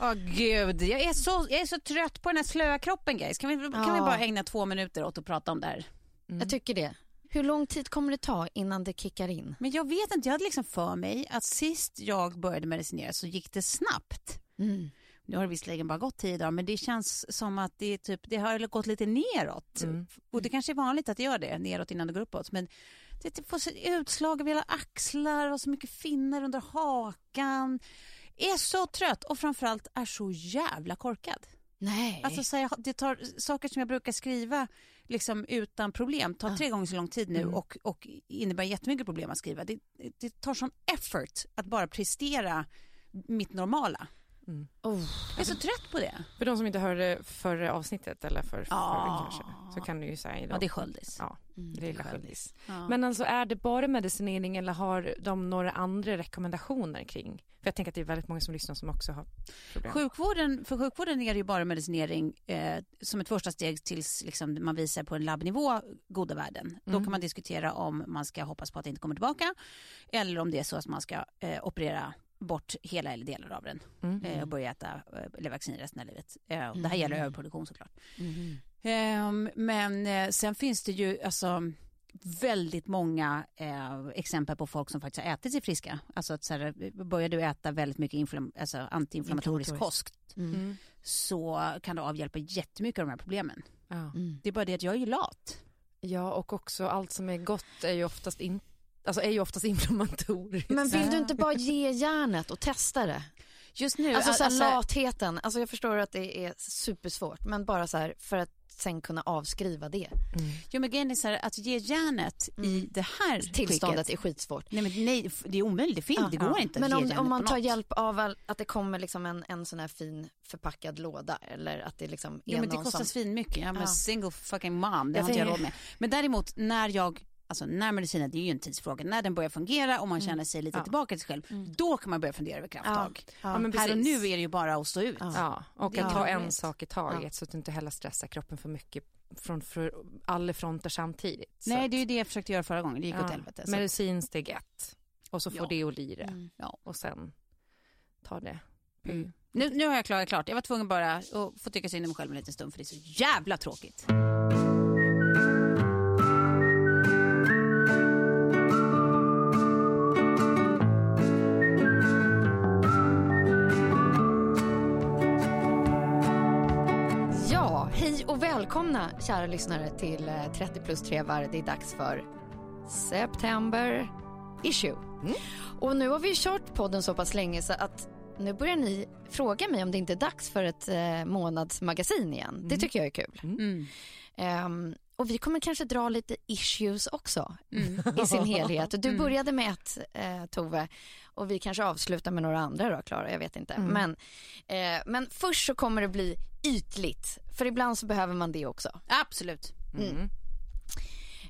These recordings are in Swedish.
Åh gud, jag är, så, jag är så trött på den här slöa kroppen guys. Kan vi, kan vi bara ägna två minuter åt att prata om det här? Jag tycker det. Hur lång tid kommer det ta innan det kickar in? Men jag vet inte, jag hade liksom för mig att sist jag började medicinera så gick det snabbt. Mm. Nu har det visserligen bara gått tio dagar men det känns som att det, är typ, det har gått lite neråt. Och det kanske är vanligt att det gör det, neråt innan det går uppåt. Men det får utslag över hela axlar och så mycket finnar under hakan. Är så trött och framförallt är så jävla korkad. Nej. Alltså, så här, det tar saker som jag brukar skriva liksom, utan problem tar tre gånger så lång tid nu och, och innebär jättemycket problem att skriva. Det, det tar sån effort att bara prestera mitt normala. Oh. Jag är så trött på det. För de som inte hörde förra avsnittet eller för förra kanske så kan du ju säga Ja, det är sköldis. Ja, det är lilla sköldis. Ja. Men alltså är det bara medicinering eller har de några andra rekommendationer kring? För jag tänker att det är väldigt många som lyssnar som också har problem. Sjukvården, för sjukvården är det ju bara medicinering eh, som ett första steg tills liksom, man visar på en labbnivå goda värden. Då Mm. kan man diskutera om man ska hoppas på att det inte kommer tillbaka eller om det är så att man ska eh, operera bort hela eller delar av den Mm. eh, och börja äta eh, Levaxin resten av livet. Eh, och Det här gäller överproduktion såklart. Mhm. Ehm, men eh, sen finns det ju alltså väldigt många eh, exempel på folk som faktiskt har ätit sig friska. Alltså att så här, börjar du äta väldigt mycket alltså, antiinflammatorisk kost Mm. så kan det avhjälpa jättemycket av de här problemen. Ja. Mm. Det är bara det att jag är ju lat. ja, och också allt som är gott är ju oftast inte Alltså är ju oftast inflammatoriskt. Men vill du inte bara ge järnet och testa det? Just nu, Alltså, så här, alltså, latheten, alltså jag förstår att det är supersvårt men bara så här för att sen kunna avskriva det. jo, men grejen är så här, att ge järnet i det här Mm. Tillståndet skicket, är skitsvårt. Nej, men nej, det är omöjligt. Det, finns, det går inte att Men om, om man tar något. hjälp av att det kommer liksom en, en sån här fin förpackad låda eller att det liksom är Jo, men det kostar som... svinmycket. Jag är Ja. single fucking mom. Det Jag har inte jag råd med. Men däremot när jag Alltså när medicinen, det är ju en tidsfråga, när den börjar fungera och Mm. man känner sig lite Ja. tillbaka till sig själv, då kan man börja fundera över krafttag. Ja, men Här och nu är det ju bara att stå ut. Ja, och att ta en sak i taget Ja. så att du inte heller stressar kroppen för mycket från för alla fronter samtidigt. Nej, det är ju det jag försökte göra förra gången, det gick åt helvete. Så. Medicin steg ett. Och så får Ja. det och lira. Mm. Ja. Och sen ta det. Mm. Nu, nu har jag klarat klart. Jag var tvungen bara att få tycka synd om mig själv en liten stund för det är så jävla tråkigt. Och välkomna kära lyssnare till eh, 30 plus trevar. Det är dags för September issue. Och nu har vi kört podden så pass länge så att nu börjar ni fråga mig om det inte är dags för ett eh, månadsmagasin igen. Det tycker jag är kul. Mm. Ehm, och vi kommer kanske dra lite issues också Mm. i sin helhet. Du började med ett, eh, Tove, och vi kanske avslutar med några andra då, Klara. Jag vet inte. Men, eh, men först så kommer det bli ytligt, för ibland så behöver man det också. Absolut.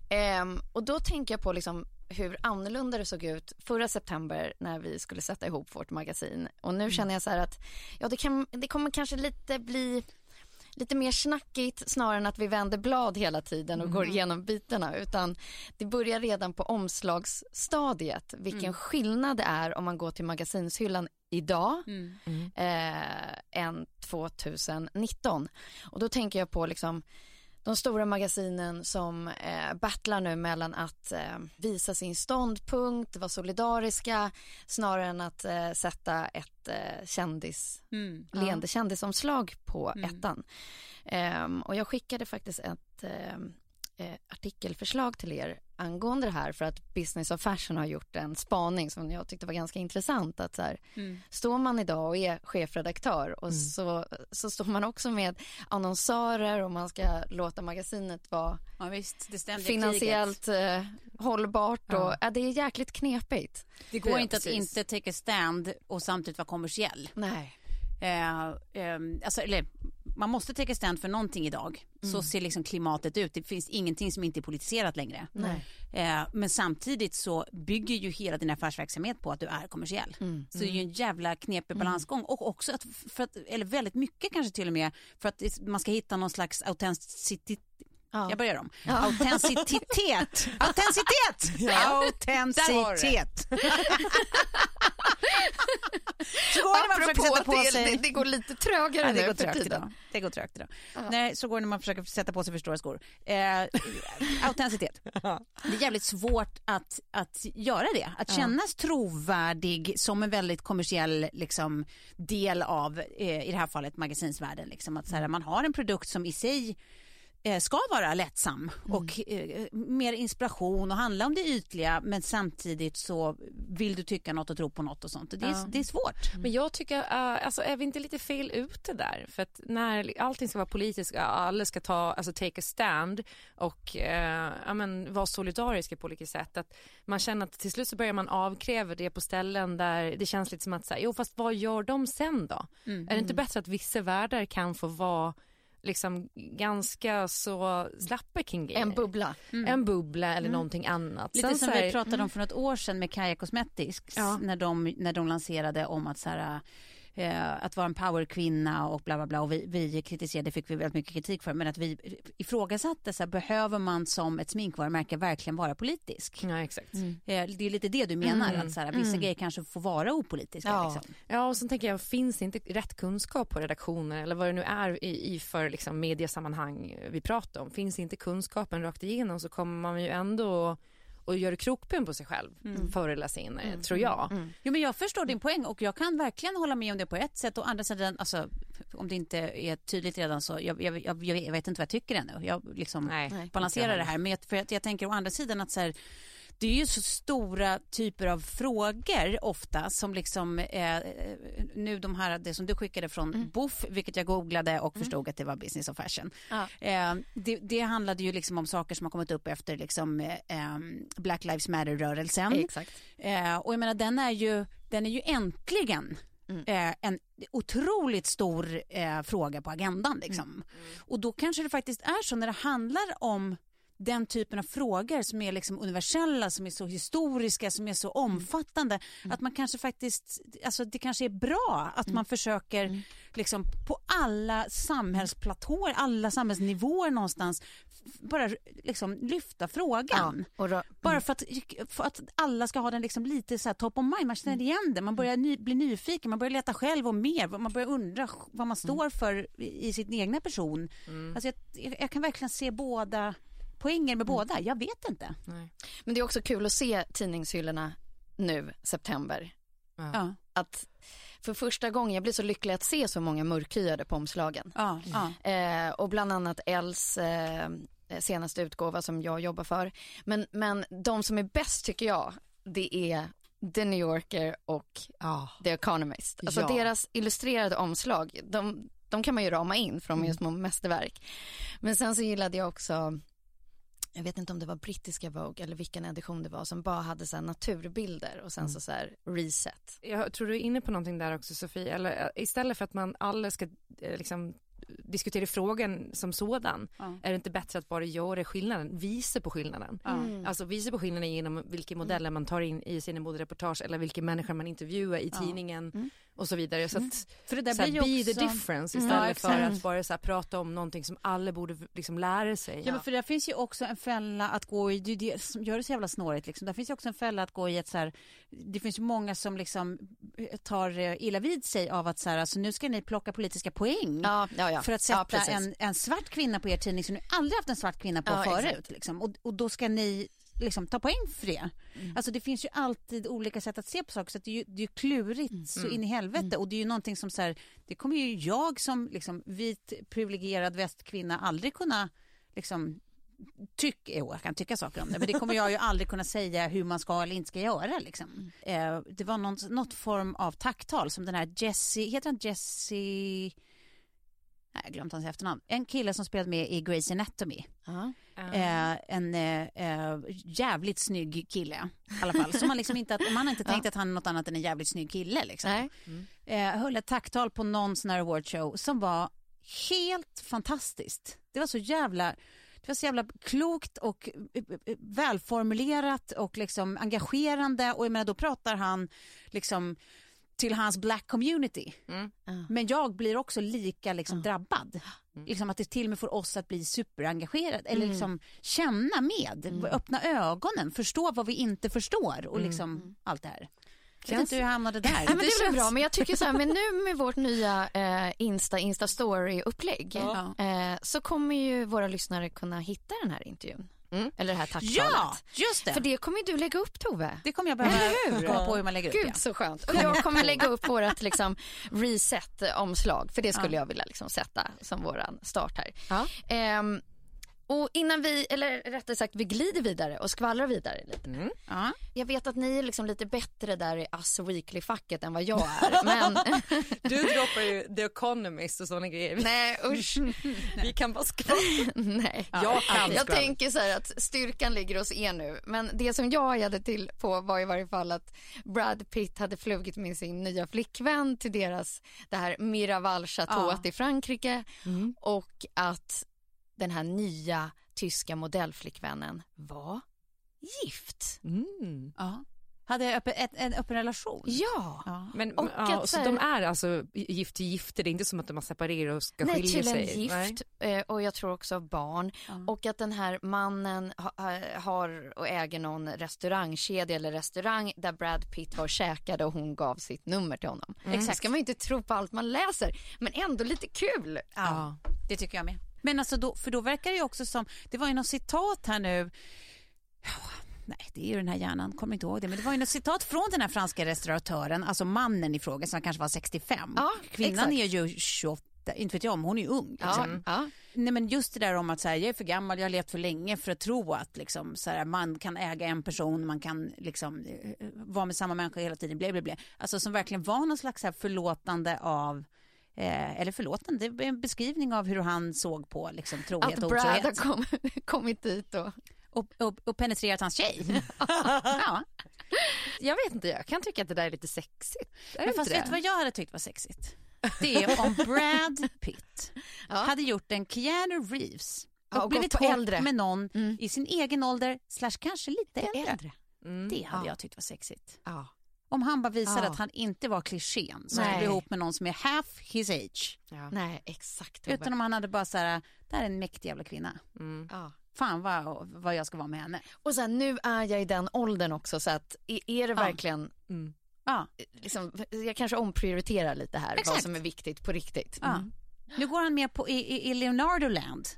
Ehm, och då tänker jag på liksom hur annorlunda det såg ut förra september när vi skulle sätta ihop vårt magasin. Och nu känner jag så här att ja, det, kan, det kommer kanske lite bli lite mer snackigt snarare än att vi vänder blad hela tiden och går igenom bitarna utan det börjar redan på omslagsstadiet vilken skillnad det är om man går till magasinshyllan idag eh, än 2019. Och då tänker jag på liksom de stora magasinen som eh, battlar nu mellan att eh, visa sin ståndpunkt, vara solidariska snarare än att eh, sätta ett eh, kändis, leende kändisomslag på ettan. Ehm, och jag skickade faktiskt ett ehm, eh, artikelförslag till er angående det här för att Business of Fashion har gjort en spaning som jag tyckte var ganska intressant. Att så här, Står man idag och är chefredaktör och så, så står man också med annonsörer och man ska låta magasinet vara Ja, visst, finansiellt eh, hållbart och ja. det är jäkligt knepigt. Det går inte att precis. inte take a stand och samtidigt vara kommersiell. Nej. Eh, eh, alltså, eller, man måste take a stand för någonting idag. Så ser liksom klimatet ut. Det finns ingenting som inte är politiserat längre. Eh, men samtidigt så bygger ju hela din affärsverksamhet på att du är kommersiell. Så det är ju en jävla knepig balansgång. Och också att, för att, eller väldigt mycket kanske till och med, för att man ska hitta någon slags autenticitet. Ja. Jag börjar om. Autenticitet! Autenticitet! Autenticitet! Så går det man försöker sätta på det, sig... det, det går lite trögare Ja, det nu går trögt idag. Det går trögt idag. Nej, så går det när man försöker sätta på sig för stora skor. Eh, autenticitet. Det är jävligt svårt att, att göra det. Att kännas trovärdig som en väldigt kommersiell liksom, del av, eh, i det här fallet, magasinsvärlden. Liksom. Att så här, man har en produkt som i sig ska vara lättsam och eh, mer inspiration och handla om det ytliga men samtidigt så vill du tycka något och tro på något och sånt. Det är, det är svårt. Men jag tycker, uh, alltså är vi inte lite fel ute där? För att när allting ska vara politiskt, ja, alla ska ta, alltså take a stand och uh, ja, men, vara solidariska på olika sätt. Att man känner att till slut så börjar man avkräva det på ställen där det känns lite som att säga, jo fast vad gör de sen då? Är det inte bättre att vissa världar kan få vara liksom ganska så slappa kring grejer? En bubbla. En bubbla eller någonting annat. Lite Sen som här- vi pratade om för något år sedan med Kaja Cosmetics Ja. när, de, när de lanserade om att, så här, eh, att vara en powerkvinna och bla bla bla och vi, vi kritiserade, fick vi väldigt mycket kritik för men att vi ifrågasatte så här, behöver man som ett sminkvarumärke verkligen vara politisk? Ja, exakt. Eh, det är lite det du menar att så här, vissa grejer kanske får vara opolitiska. Ja. Liksom. Ja, och sen tänker jag, finns det inte rätt kunskap på redaktioner eller vad det nu är i, i för liksom, mediesammanhang vi pratar om, finns inte kunskapen rakt igenom så kommer man ju ändå och gör krokben på sig själv förr eller senare, tror jag. Jo, men jag förstår din poäng och jag kan verkligen hålla med om det på ett sätt. Och andra sidan, alltså, om det inte är tydligt redan så, jag, jag, jag, jag vet inte vad jag tycker ännu. Jag liksom Nej, Nej. balanserar det här. Men jag, för att jag tänker å andra sidan att så här, det är ju så stora typer av frågor ofta som liksom, eh, nu de här, det som du skickade från Boff, vilket jag googlade och förstod att det var business of fashion. Ja. Eh, det, det handlade ju liksom om saker som har kommit upp efter liksom, eh, em, Black Lives Matter-rörelsen. Exakt. Eh, och jag menar den är ju, den är ju äntligen eh, en otroligt stor eh, fråga på agendan. Liksom. Och då kanske det faktiskt är så när det handlar om den typen av frågor som är liksom universella, som är så historiska, som är så omfattande. Att man kanske faktiskt, alltså det kanske är bra att man försöker liksom på alla samhällsplatåer, alla samhällsnivåer någonstans bara liksom lyfta frågan. Och då, Bara för att, för att alla ska ha den liksom lite så här top of mind, man känner igen det, man börjar ny, bli nyfiken, man börjar leta själv och mer, man börjar undra vad man står för i i sin egna person. Alltså jag, jag kan verkligen se båda poänger med båda, jag vet inte. men det är också kul att se tidningshyllorna nu, september. Ja, Att för första gången, jag blir så lycklig att se så många mörkhyade på omslagen. ja, ja. Eh, och bland annat Els eh, senaste utgåva som jag jobbar för. Men, men de som är bäst tycker jag, det är The New Yorker och The Economist. Alltså Ja. deras illustrerade omslag, de, de kan man ju rama in för de är ju små mästerverk. Men sen så gillade jag också jag vet inte om det var brittiska Vogue eller vilken edition det var som bara hade så här naturbilder och sen så, så här reset. Jag tror du är inne på någonting där också Sofie, eller eh, istället för att man alla ska eh, liksom diskutera frågan som sådan. Ja. Är det inte bättre att bara göra skillnaden, visa på skillnaden. Mm. Alltså visa på skillnaden genom vilka modeller man tar in i sina modereportage eller vilka människor man intervjuar i tidningen och så vidare. Så att För det där så här, blir ju be the också- difference Mm. istället Ja, för att bara så här, prata om någonting som alla borde liksom lära sig. Ja, men för där finns ju också en fälla att gå i, det det som gör det så jävla snårigt liksom. Där finns ju också en fälla att gå i ett så här, det finns många som liksom eh, tar eh, illa vid sig av att så här, alltså nu ska ni plocka politiska poäng. Ja, ja, ja. För att sätta en, en svart kvinna på er tidning som ni aldrig haft en svart kvinna på förut. Liksom. Och, och då ska ni liksom ta poäng för det. Mm. Alltså det finns ju alltid olika sätt att se på saker så det är ju, det är klurigt Mm. så in i helvete och det är ju någonting som så här, det kommer ju jag som liksom vit privilegierad västkvinna aldrig kunna liksom tycka, jo jag kan tycka saker om det men det kommer jag ju aldrig kunna säga hur man ska eller inte ska göra liksom. Eh, det var någon, något form av tacktal som den här Jessie, heter han Jessie Nej, jag har glömt hans efternamn. En kille som spelade med i Grey's Anatomy. Ja. Eh, en eh, eh, jävligt snygg kille i alla fall. Så man, liksom inte, man har inte tänkt att han är något annat än en jävligt snygg kille. Liksom. Nej. Eh, höll ett tacktal på någon sån här awardshow som var helt fantastiskt. Det var så jävla det var så jävla klokt och eh, eh, välformulerat och liksom engagerande. Och jag menar då pratar han liksom till hans black community. Men jag blir också lika liksom drabbad. Liksom att det till och med får oss att bli superengagerade. Eller liksom känna med, öppna ögonen, förstå vad vi inte förstår och liksom allt det här. Jag vet inte hur jag hamnade där. Ja, men det är känns- bra, men jag tycker så här, men nu med vårt nya eh, Insta, Insta Story-upplägg Ja. eh, så kommer ju våra lyssnare kunna hitta den här intervjun. Eller det här tacktalet. Ja, just det. För det kommer ju du lägga upp Tove. Det kommer jag behöva komma på hur man lägger upp. Gud ja. så skönt. Och jag kommer lägga upp vårt liksom, reset-omslag för det skulle jag vilja liksom, sätta som våran start här. Ja. Ehm, och innan vi, eller rättare sagt vi glider vidare och skvallrar vidare lite. Ja. Jag vet att ni är liksom lite bättre där i Us Weekly-facket än vad jag är. Men Du droppar ju The Economist och sådana grejer. nej usch. Vi kan bara skvallra. nej. Jag kan Jag tänker så här att styrkan ligger hos er nu. Men det som jag hade till på var i varje fall att Brad Pitt hade flugit med sin nya flickvän till deras det här Miraval Chateau Ja. i Frankrike och att den här nya tyska modellflickvännen var gift. Mm. Ja. Hade öppen, ett, en öppen relation? Ja. Ja. Men Och ja, att så de är alltså gift till gifter, det är inte som att de har separerat och ska Nej, skilja tydligen sig. gift eh, och jag tror också barn. Och att den här mannen ha, ha- har och äger någon restaurangkedja eller restaurang där Brad Pitt var och käkade och hon gav sitt nummer till honom. Exakt. ska man ju inte tro på allt man läser, men ändå lite kul. Ja, det tycker jag med. Men alltså då, för då verkar det också som, det var ju något citat här nu, Ja, nej det är ju den här hjärnan, kommer inte ihåg det, men det var ju något citat från den här franska restauratören, alltså mannen i fråga som kanske var 65. Ja, Kvinnan exakt. är ju 28, inte vet jag om hon är ung. Ja, Liksom. ja. Nej men just det där om att så här, jag är för gammal, jag har levt för länge för att tro att liksom, så här, man kan äga en person, man kan liksom, eh, vara med samma människa hela tiden, bla, bla, bla. Alltså som verkligen var någon slags här, förlåtande av Eh, eller förlåtande, det är en beskrivning av hur han såg på liksom, trohet Att och Brad har otrohet. kom, kommit dit och... Och, och, och penetrerat hans tjej. ja. Jag vet inte, jag kan tycka att det där är lite sexigt. Är Men fast vet du vad jag hade tyckt var sexigt? Det är om Brad Pitt Ja. hade gjort en Keanu Reeves och, Ja, och blivit ihop äldre. med någon i sin egen ålder, slash kanske lite äldre. äldre. Det hade Ja. jag tyckt var sexigt. Ja. Om han bara visade Ja. att han inte var klichén som skulle ihop med någon som är half his age. Nej, exakt. Utan om han hade bara så här, det här är en mäktig jävla kvinna. Ja. Fan vad, vad jag ska vara med henne. Och sen nu är jag i den åldern också så att är, det Ja. verkligen Ja. liksom, jag kanske omprioriterar lite här vad Exakt. som är viktigt på riktigt. Ja. Nu går han med på, i, i, i Leonardo-land.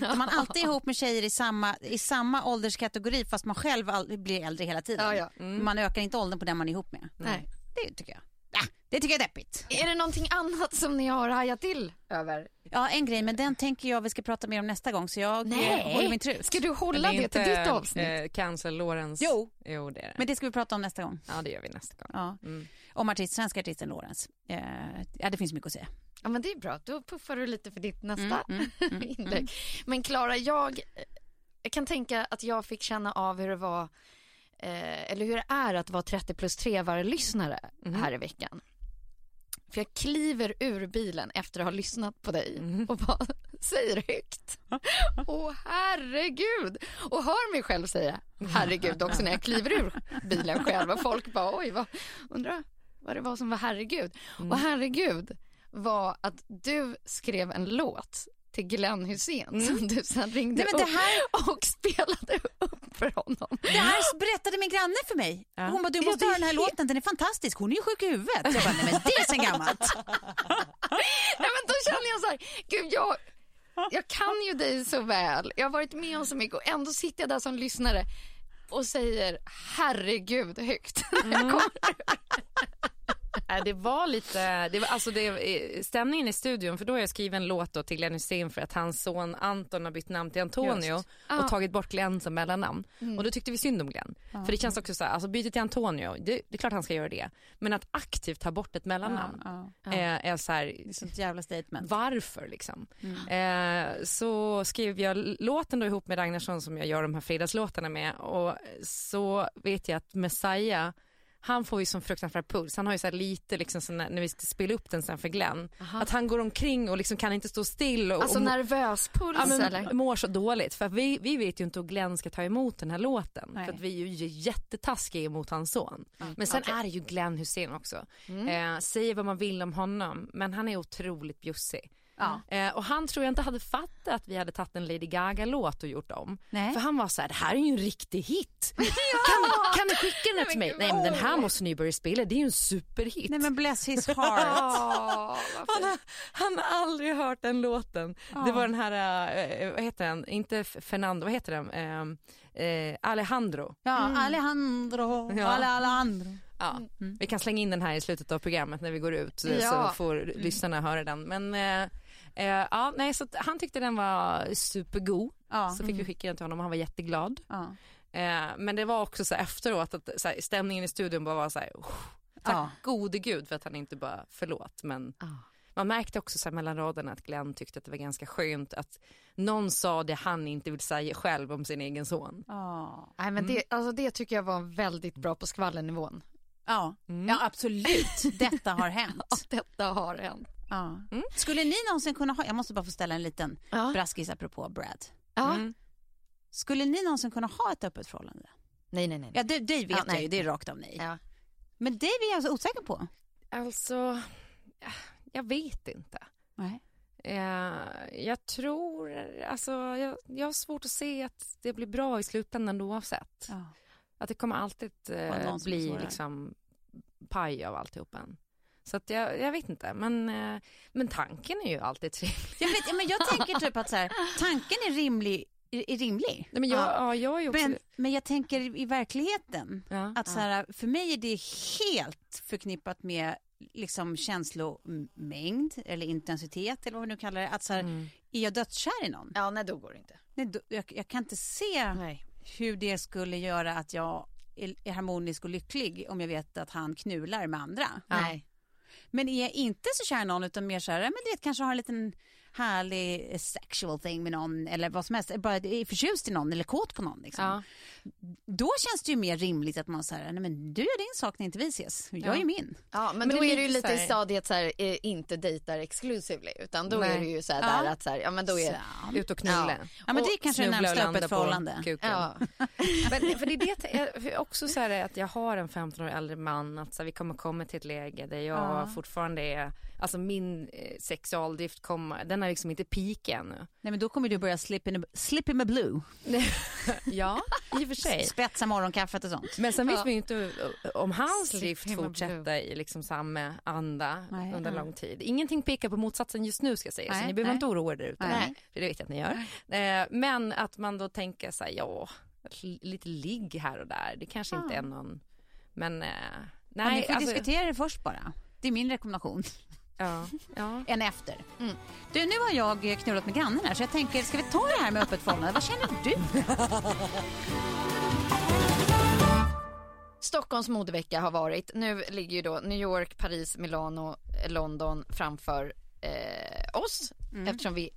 Där man alltid är ihop med tjejer i samma, i samma ålderskategori fast man själv all, blir äldre hela tiden. Ja, ja. Man ökar inte åldern på den man är ihop med. Nej. Det tycker jag. Ja, det tycker jag är deppigt. Är det någonting annat som ni har hajat till över? Ja, en grej, men den tänker jag vi ska prata mer om nästa gång så jag eh, håller min trut. ska du hålla det, till ditt avsnitt? Eh, cancel Lawrence? Jo. Jo, det är det. Men det ska vi prata om nästa gång. Ja, det gör vi nästa gång. Ja. Om artist, svenska artisten Lorentz. Eh, ja, det finns mycket att säga. Ja men det är bra, då puffar du lite för ditt nästa Mm, inlägg. Men Klara, jag, jag kan tänka att jag fick känna av hur det var, eh, eller hur det är att vara 30 plus 3 lyssnare Mhm. här i veckan. För jag kliver ur bilen efter att ha lyssnat på dig och bara säger högt. Åh herregud! Och hör mig själv säga herregud också när jag kliver ur bilen själv. Och folk bara oj, vad, undrar vad det var som var herregud. Och herregud var att du skrev en låt till Glenn Hussein som du sen ringde Nej, men det upp här- och spelade upp för honom. Det här berättade min granne för mig. Hon bara, du måste Ja, höra den här är låten, den är fantastisk. Hon är ju sjuk i huvudet. Jag bara, nej men det är sen gammalt. Nej men då känner jag så här, gud jag, jag kan ju dig så väl. Jag har varit med om så mycket och ändå sitter jag där som lyssnare och säger herregud högt. Jag kommer- Nej, det var lite, det var, alltså det, eh, stämningen i studion, för då har jag skrivit en låt till Glenn Hysén för att hans son Anton har bytt namn till Antonio och tagit bort Glenn som mellannamn. Och då tyckte vi synd om Glenn. För det känns också så här, alltså bytet till Antonio, det, det är klart han ska göra det. Men att aktivt ta bort ett mellannamn är, är så här, Det är sånt jävla statement. varför liksom? Eh, så skrev jag låten då ihop med Ragnarsson som jag gör de här fredagslåtarna med och så vet jag att Messiah han får ju som fruktansvärd puls, han har ju så lite liksom så när, när vi spela upp den sen för Glenn, att han går omkring och liksom kan inte stå still och, Alltså och, nervös puls ja, men, eller? mår så dåligt för vi, vi vet ju inte hur Glenn ska ta emot den här låten Nej. för att vi är ju jättetaskiga mot hans son. Men sen är det ju Glenn Hussein också. Eh, säger vad man vill om honom men han är otroligt bjussig. Ja. Eh, och han tror jag inte hade fattat att vi hade tagit en Lady Gaga-låt och gjort om. Nej. För han var så här, det här är ju en riktig hit. kan, kan ni skicka den här till mig? Nej men den här måste börja spela, det är ju en superhit. Nej men bless his heart. Han har, han har aldrig hört den låten. Det var den här, eh, vad heter den, inte Fernando, vad heter den? Eh, eh, Alejandro. Ja, Alejandro, Ja. Ale Alejandro. Ja. Vi kan slänga in den här i slutet av programmet när vi går ut så, Ja. så får lyssnarna höra den. Men eh, eh, ja, nej, så att han tyckte den var supergod. Ja. Så fick vi skicka den till honom och han var jätteglad. Ja. Eh, men det var också så här efteråt att så här, stämningen i studion bara var så här, "Oh, tack Ja. gode gud för att han inte bara förlåt men man märkte också så här mellan raderna att Glenn tyckte att det var ganska skönt att någon sa det han inte vill säga själv om sin egen son. Ja. Nej, men det, alltså det tycker jag var väldigt bra på skvallernivån. Ja. ja, absolut. Detta har hänt. Att detta har hänt. Ja. Skulle ni någonsin kunna ha, jag måste bara få ställa en liten Ja. braskis apropå Brad. Ja. Skulle ni någonsin kunna ha ett öppet förhållande? Nej, nej, nej. Ja, det, det vet Ja, jag ju, det är rakt av nej. Ja. Men det är jag så osäker på. Alltså, jag vet inte. Nej. Eh, jag tror, alltså jag, jag har svårt att se att det blir bra i slutändan oavsett. Ja. Att det kommer alltid eh, bli liksom paj av alltihopa. Så att jag, jag vet inte, men, eh, men tanken är ju alltid trevlig. Jag, vet, ja, men jag tänker typ att så här, tanken är rimlig. Är, rimlig. Nej, men jag, ja. jag är ju också... Men, men jag tänker i verkligheten Ja. att så här, för mig är det helt förknippat med liksom känslomängd eller intensitet eller vad vi nu kallar det. Att så här, Mm. är jag dödskär i någon? Ja, nej, då går det inte. Nej, då, jag, jag kan inte se Nej. hur det skulle göra att jag är, är harmonisk och lycklig om jag vet att han knular med andra. Nej. Men är jag inte så kär i någon utan mer så här, men du vet kanske har en liten härlig eh, sexual thing med någon eller vad som helst, bara är förtjust i någon eller kåt på någon liksom. Ja. Då känns det ju mer rimligt att man säger, nej men du gör din sak när inte vi ses, jag Ja. är min. Ja, men, Men då det är det ju lite i stadiet så här, eh, inte dejtar exclusively, utan då Nej. är det ju så här Ja. där att så här, ja men då är Så. Ut och knulla. Ja. Ja men det är kanske det närmsta öppet förhållande. Ja. Men för det är det, också så här att jag har en 15 år äldre man, att så här, vi kommer komma till ett läge där jag Ja. fortfarande är, alltså min eh, sexualdrift kommer, den har liksom inte peak ännu. Nej men då kommer du börja slip in, a, slip in a blue, Ja, i och för sig. spetsa morgonkaffet och sånt. Men sen vet vi ju inte om hans Slip drift fortsätter i liksom samma anda Nej. under lång tid. Ingenting pekar på motsatsen just nu ska jag säga, så Nej, ni behöver nej. inte oroa er där ute. Nej. För det vet jag att ni gör. Eh, men att man då tänker så här, ja, lite ligg här och där, det kanske inte är någon, men eh, Nej, nej. ni får alltså- diskutera det först bara. Det är min rekommendation. Ja, ja. än efter. Du, nu har jag knullat med grannen här så jag tänker, ska vi ta det här med öppet förhållande? Vad känner du? Stockholms modevecka har varit. Nu ligger ju då New York, Paris, Milano, London framför eh, oss eftersom vi,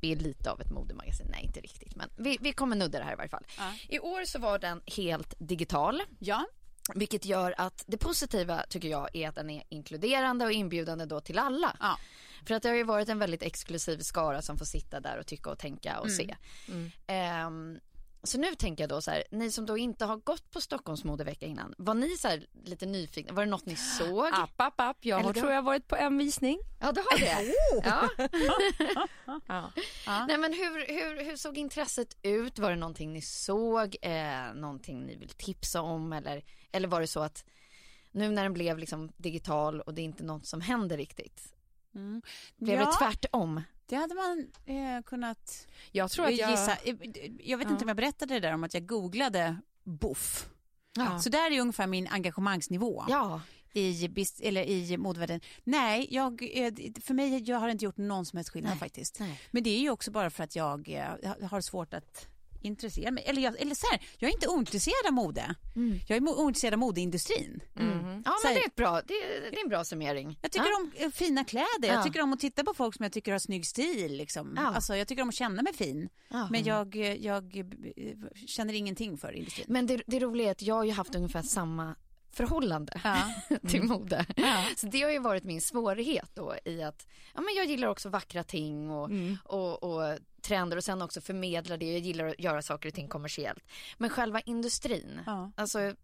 vi är lite av ett modemagasin. Nej, inte riktigt, men vi, vi kommer nudda det här i varje fall. I år så var den helt digital. Ja. Vilket gör att det positiva tycker jag är att den är inkluderande och inbjudande då till alla. Ja. För att det har ju varit en väldigt exklusiv skara som får sitta där och tycka och tänka och se. Ehm, så nu tänker jag då så här, ni som då inte har gått på Stockholms modevecka innan, var ni så här lite nyfikna? Var det något ni såg? App, app, app. Jag Eller har, tror jag varit på en visning. Ja, du har det? ja. Ja. Nej men hur, hur, hur såg intresset ut? Var det någonting ni såg? Eh, någonting ni vill tipsa om? Eller, eller var det så att nu när den blev liksom digital och det är inte något som händer riktigt? Mm. Blev ja, det tvärtom? Det hade man eh, kunnat Jag tror att jag... gissa. Eh, Jag vet inte om jag berättade det där om att jag googlade boff. Ja. Så där är ungefär min engagemangsnivå. Ja. i, eller i modevärlden. Nej, jag, eh, för mig jag har inte gjort någon som helst skillnad Nej, faktiskt. nej. Men det är ju också bara för att jag eh, har svårt att intressera mig. Eller, jag, eller så här, jag är inte ointresserad av mode. Jag är ointresserad av modeindustrin. Mm. Ja Så men det är, ett bra, det, är- det är en bra summering. Jag tycker ja. om eh, fina kläder, Ja. jag tycker om att titta på folk som jag tycker har snygg stil. Liksom. Ja. Alltså, jag tycker om att känna mig fin. Ja. Men jag, eh, jag eh, känner ingenting för industrin. Men det, det roliga är att jag har ju haft ungefär samma förhållande Ja. till mode. Ja. Så det har ju varit min svårighet då i att ja, men jag gillar också vackra ting och, och, och trender och sen också förmedla det. Jag gillar att göra saker och ting kommersiellt. Men själva industrin, Ja. alltså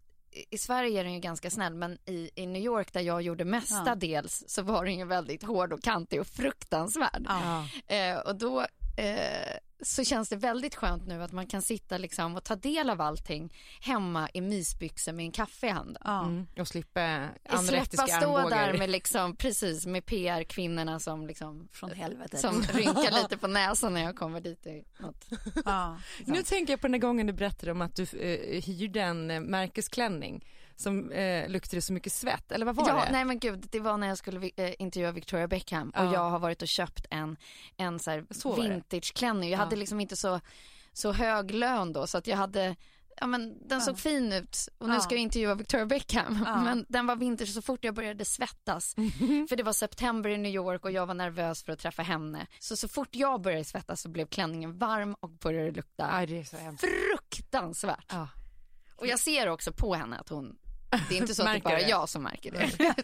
i- Sverige är den ju ganska snäll men i, i New York där jag gjorde mestadels så var den ju väldigt hård och kantig och fruktansvärd. Ja. Eh, och då eh, så känns det väldigt skönt nu att man kan sitta liksom och ta del av allting hemma i mysbyxor med en kaffe i handen. Ja. Mm. Och slippa Släppa anorektiska stå armbågar. där med liksom, precis med PR-kvinnorna som liksom Från helvetet. som rynkar lite på näsan när jag kommer dit i något. Ja. Nu tänker jag på den gången du berättade om att du eh, hyrde en eh, märkesklänning som eh, luktade så mycket svett, eller vad var Ja, det? nej men gud, det var när jag skulle eh, intervjua Victoria Beckham och Ja. jag har varit och köpt en, en så här Så vintageklänning. Jag Ja. hade liksom inte så, så hög lön då så att jag hade Ja men den såg fin ut och nu ska jag intervjua Victoria Beckham men den var vintage så fort jag började svettas för det var september i New York och jag var nervös för att träffa henne så så fort jag började svettas så blev klänningen varm och började lukta fruktansvärt. Och jag ser också på henne att hon, det är inte så att det är bara det. jag som märker det.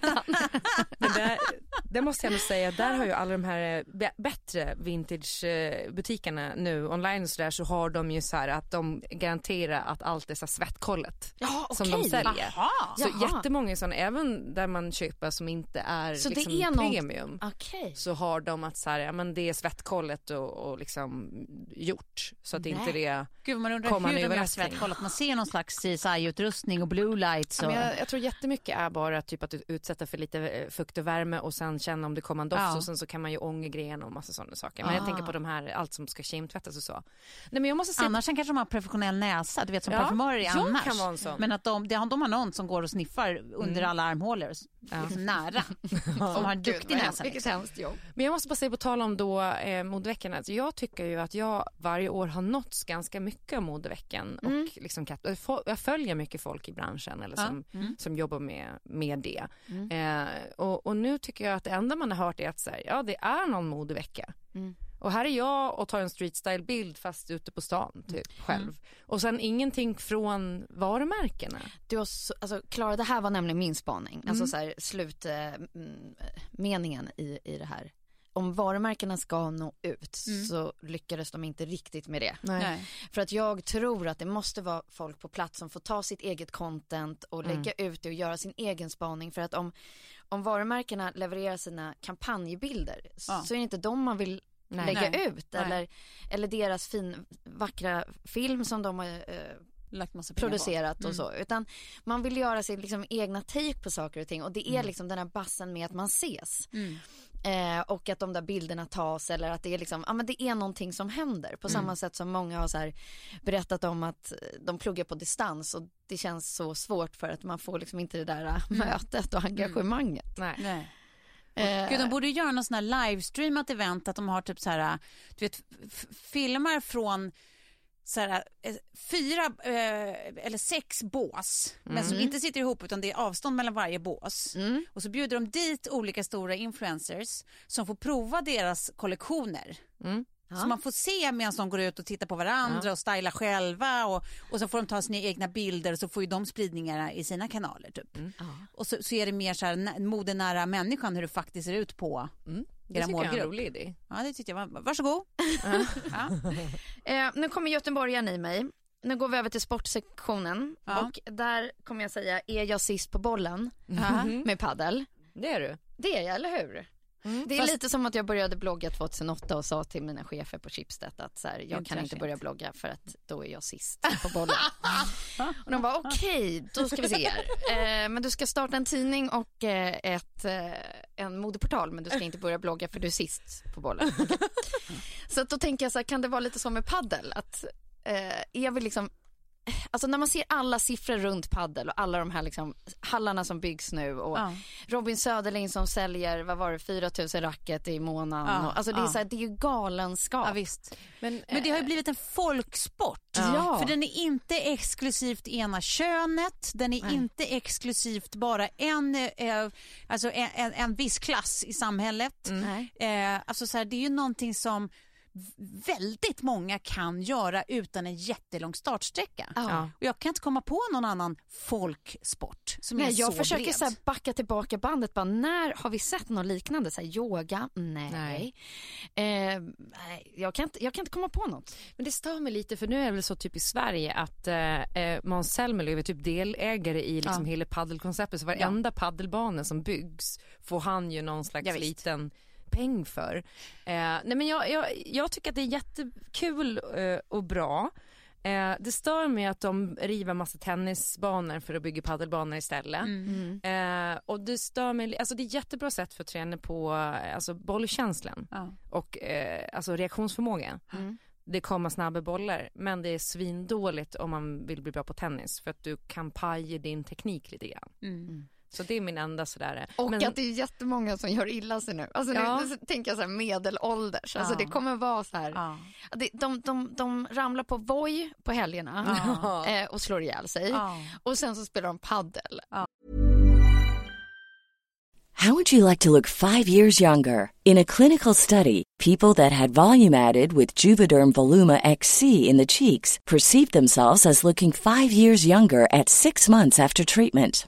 Men där, det måste jag ändå säga, där har ju alla de här eh, bättre vintagebutikerna nu online och sådär så har de ju så här att de garanterar att allt är så svettkollet Ja, som okej. de säljer. Jaha. Så Jaha. jättemånga sådana, även där man köper som inte är Så det liksom är någon- premium. Okej. Så har de att så här, ja, men det är svettkollet och, och liksom gjort så att inte Nej. det Gud, man undrar hur de gör svettkollat. Man ser någon slags CSI-utrustning och blue lights. Ja, Och... men jag, jag tror jättemycket är bara typ att utsätta för lite eh, fukt och värme och sen känna om det kommer en doft Ja. och sen så kan man ju ånga grejerna och massa sådana saker. Men jag Ah. tänker på de här, allt som ska kemtvättas och så. Nej men jag måste säga Annars kanske de har professionell näsa, du vet som Ja, parfymörer är jag annars. kan vara en sån. Men att de, de, de har någon som går och sniffar under alla armhålor, liksom nära. Som har en duktig Gud, näsa. Vilket liksom. hemskt jobb. Men jag måste bara säga på tal om då eh, modeveckan, alltså jag tycker ju att jag varje år har nåtts ganska mycket av modeveckan Mm. och liksom jag jag följer mycket folk i branschen eller Ja. Som, Mm. som jobbar med, med det. Eh, och, och nu tycker jag att det enda man har hört är att så här, ja det är någon modevecka. Mm. Och här är jag och tar en street style bild fast ute på stan typ Mm. själv. Och sen ingenting från varumärkena. Du har så, alltså, Klara, det här var nämligen min spaning. Alltså så här, slutmeningen i, i det här. Om varumärkena ska nå ut så lyckades de inte riktigt med det. Nej. För att jag tror att det måste vara folk på plats som får ta sitt eget content och lägga ut det och göra sin egen spaning. För att om, om varumärkena levererar sina kampanjbilder Ja. så är det inte de man vill Nej. lägga Nej. ut. Eller, eller deras fin, vackra film som de har eh, Lagt massa pengar på. producerat och så. Utan man vill göra sin liksom, egna take på saker och ting. Och det är liksom den här bassen med att man ses. Eh, och att de där bilderna tas eller att det är liksom, ja men det är någonting som händer. På samma sätt som många har så här berättat om att de pluggar på distans och det känns så svårt för att man får liksom inte det där äh, mötet och engagemanget. Nej. Nej. Eh, Gud, de borde göra någon sån här livestreamat event att de har typ så här, du vet, filmar från så här, eh, fyra eh, eller sex bås, men som inte sitter ihop utan det är avstånd mellan varje bås. Och så bjuder de dit olika stora influencers som får prova deras kollektioner. Så man får se medan de går ut och tittar på varandra och stylar själva och, och så får de ta sina egna bilder och så får ju de spridningarna i sina kanaler typ. Mm. Och så, så är det mer så här modenära människan hur det faktiskt ser ut på Mm. Det tycker jag är en rolig idé. Ja det tyckte jag var, varsågod. ja. Eh, nu kommer göteborgaren i mig. Nu går vi över till sportsektionen Ja. och där kommer jag säga, är jag sist på bollen Ja. med paddel? Det är du. Det är jag, eller hur? Det är Fast- lite som att jag började blogga 2008 och sa till mina chefer på Schibsted att så här, jag kan inte börja blogga för att då är jag sist på bollen. och de bara okej, då ska vi se här. Eh, men du ska starta en tidning och eh, ett, eh, en modeportal men du ska inte börja blogga för du är sist på bollen. Så att då tänker jag så här, kan det vara lite som med paddel att eh, är vi liksom Alltså när man ser alla siffror runt paddel och alla de här liksom hallarna som byggs nu och Ja. Robin Söderling som säljer, vad var det, 4000 racket i månaden. Ja, och, alltså det är, ja. så här, det är ju galenskap. Ja, visst. Men, Men det har ju blivit en folksport. Ja. För den är inte exklusivt ena könet, den är Nej. inte exklusivt bara en, eh, alltså en, en, en viss klass i samhället. Nej. Eh, alltså så här, det är ju någonting som väldigt många kan göra utan en jättelång startsträcka. Ja. Och jag kan inte komma på någon annan folksport som Nej, är jag så försöker bred. så här backa tillbaka bandet. Bara, när har vi sett något liknande? Så här, yoga? Nej. Nej. Eh, nej jag, kan inte, jag kan inte komma på något. Men det stör mig lite för nu är det väl så typ i Sverige att eh, eh, Måns Zelmerlöw är typ delägare i liksom hela paddelkonceptet så varenda paddelbana som byggs får han ju någon slags Ja, visst. liten peng för. Eh, nej men jag, jag, jag tycker att det är jättekul eh, och bra. Eh, det stör mig att de river massa tennisbanor för att bygga paddelbanor istället. Eh, och det stör mig, alltså det är ett jättebra sätt för att träna på alltså bollkänslan Ja. och eh, alltså reaktionsförmåga. Det kommer snabba bollar men det är svindåligt om man vill bli bra på tennis för att du kan paja din teknik lite grann. Mm. Så det är min enda sådär. Och men, att det är jättemånga som gör illa sig nu. Alltså Ja. nu, tänker jag så här medelålders. Alltså Ja. det kommer vara så här. Ja. De, de, de, de ramlar på Voi på helgerna eh, och slår ihjäl sig. Ja. Och sen så spelar de paddel. How would you like to look five years younger? In a clinical study, people that had volume added with Juvederm Voluma XC in the cheeks perceived themselves as looking five years younger at six months after treatment.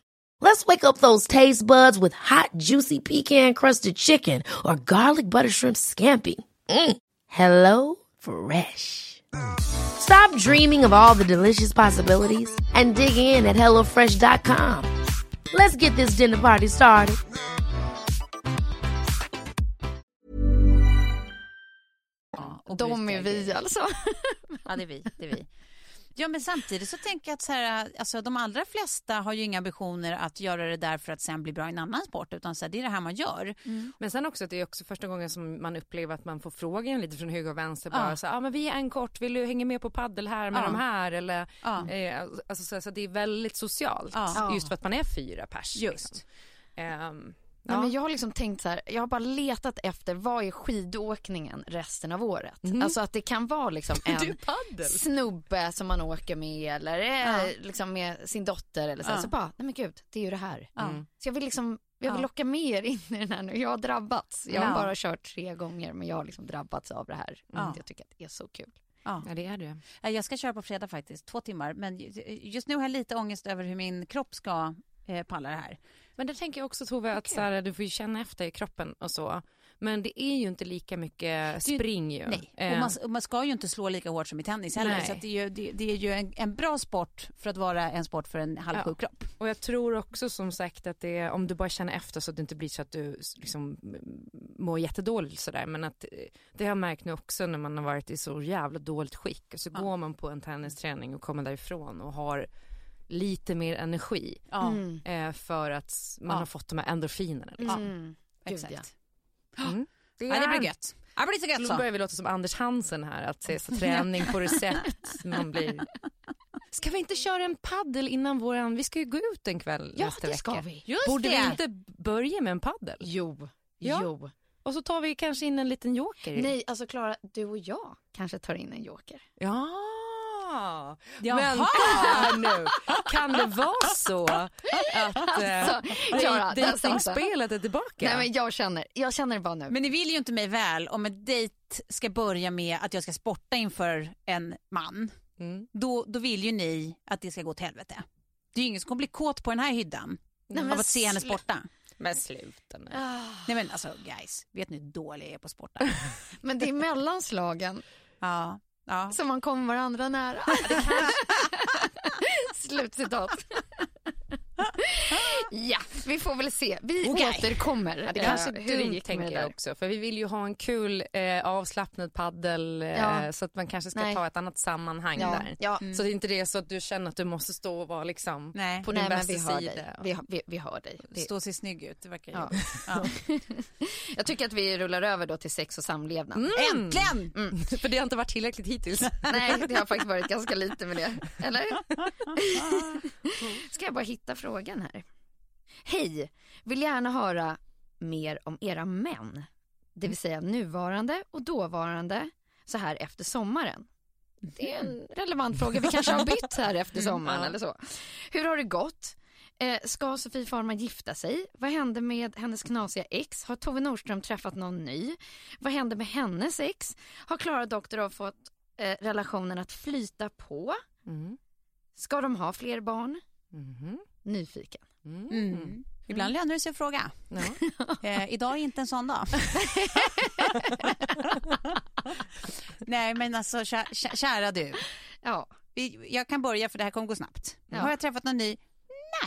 Let's wake up those taste buds with hot, juicy pecan-crusted chicken or garlic butter shrimp scampi. Mm. Hello Fresh. Stop dreaming of all the delicious possibilities and dig in at HelloFresh.com. Let's get this dinner party started. Ja, De är vi alltså. Ja, det är vi. Det är vi. Ja, men samtidigt så tänker jag att så här, alltså, de allra flesta har ju inga ambitioner att göra det där för att sen bli bra i en annan sport, utan så här, det är det här man gör. Men sen också att det är också första gången som man upplever att man får frågan lite från höger och vänster Ja. bara så ja ah, men vi är en kort, vill du hänga med på paddel här med Ja. de här eller Ja. eh, alltså så, så det är väldigt socialt Ja. just för att man är fyra pers. Just. Liksom. Ehm, Nej, men jag har liksom tänkt så här, jag har bara letat efter vad är skidåkningen resten av året? Mhm. Alltså att det kan vara liksom en snubbe som man åker med eller eh, liksom med sin dotter eller så. Ja. Så bara, nej men gud, det är ju det här. Ja. Så jag vill liksom, jag vill Ja. locka med er in i den här nu. Jag har drabbats. Jag har Ja. bara kört tre gånger men jag har liksom drabbats av det här. Ja. Jag tycker att det är så kul. Ja. Ja, det är det. Ja, Jag ska köra på fredag faktiskt, två timmar. Men just nu har jag lite ångest över hur min kropp ska eh, palla det här. Men det tänker jag också Tove, att så här, du får ju känna efter i kroppen och så. Men det är ju inte lika mycket spring ju. Nej, Eh, och man, och man ska ju inte slå lika hårt som i tennis heller. Nej. Så det är ju, det, det är ju en, en bra sport för att vara en sport för en halvsjuk kropp. Och jag tror också som sagt att det är, om du bara känner efter så att det inte blir så att du liksom mår jättedåligt sådär. Men att eh, det har jag märkt nu också när man har varit i så jävla dåligt skick. Och så går man på en tennisträning och kommer därifrån och har lite mer energi. Ja, Eh, för att man Ja. har fått de här endorfinerna. Liksom. Mm. Exakt. Mm. Det, Ja, det blir gött. Det blir så gött Nu så. börjar vi låta som Anders Hansen här, att se så träning på recept. Man blir... Ska vi inte köra en paddel innan våran, vi ska ju gå ut en kväll Ja, nästa det ska vecka. vi. Just Borde det. vi inte börja med en paddel? Jo. Ja. Jo. Och så tar vi kanske in en liten joker. Nej, alltså Klara, du och jag kanske tar in en joker. Ja. Jaha. Vänta nu. Kan det vara så att eh, Alltså, Klara, dejtingspelet är tillbaka? Nej men jag känner, jag känner det bara nu. Men ni vill ju inte mig väl om ett dejt ska börja med att jag ska sporta inför en man. Mm. Då, då vill ju ni att det ska gå åt helvete. Det är ju ingen som kommer bli kåt på den här hyddan Nej, men av att se henne sporta. Men sluta nu. Nej men alltså guys, vet ni hur dålig jag är på att sporta? Men det är mellanslagen ja, ja. som man kommer varandra nära. Slutcitat. ja, vi får väl se. Vi Okej. återkommer. Ja, det eh, kanske hur det dumt gick med tänker det jag också. För vi vill ju ha en kul eh, avslappnad paddel eh, Ja. så att man kanske ska Nej. ta ett annat sammanhang Ja, där. ja. Så det inte det är så att du känner att du måste stå och vara liksom Nej. på din Nej, bästa vi sida. dig. Vi, vi, vi hör dig. Det, Stå och se snygg ut, det verkar ju. Ja. Ja. jag tycker att vi rullar över då till sex och samlevnad. Mm. Äntligen! För det har inte varit tillräckligt hittills. Nej, det har faktiskt varit ganska lite med det. Eller? Ska jag bara hitta frågan här. Hej, vill gärna höra mer om era män. Det vill säga nuvarande och dåvarande så här efter sommaren. Det är en relevant fråga. Vi kanske har bytt här efter sommaren eller så. Hur har det gått? Eh, ska Sofie Farman gifta sig? Vad hände med hennes knasiga ex? Har Tove Nordström träffat någon ny? Vad hände med hennes ex? Har Klara Doktorov fått eh, relationen att flyta på? Mm. Ska de ha fler barn? Mhm. Nyfiken. Mm. Ibland lönar det sig att fråga. Ja. Eh, idag är inte en sån dag. Nej men alltså kä- kä- kära du. Ja. Jag kan börja för det här kommer gå snabbt. Ja. Har jag träffat någon ny?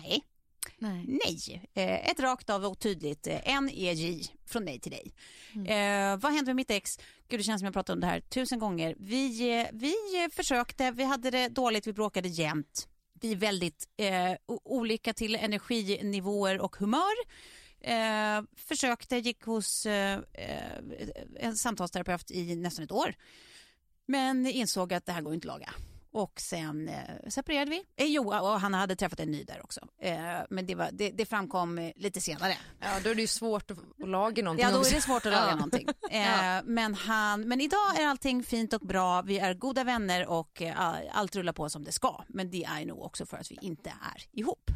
Nej. Nej. Nej. Eh, ett rakt av och tydligt eh, en EJ från mig till dig. Mm. Eh, vad hände med mitt ex? Gud det känns som jag pratat om det här tusen gånger. Vi, eh, vi försökte, vi hade det dåligt, vi bråkade jämt. Vi är väldigt eh, olika till energinivåer och humör. Eh, försökte, gick hos eh, eh, en samtalsterapeut i nästan ett år. Men insåg att det här går inte att laga. Och sen eh, separerade vi. Eh, jo, och han hade träffat en ny där också. Eh, men det, var, det, det framkom eh, lite senare. ja, då är det ju svårt att, att laga någonting. Ja, då är det svårt att laga Ja. någonting. Eh, men, han, men idag är allting fint och bra. Vi är goda vänner och eh, allt rullar på som det ska. Men det är nog också för att vi inte är ihop.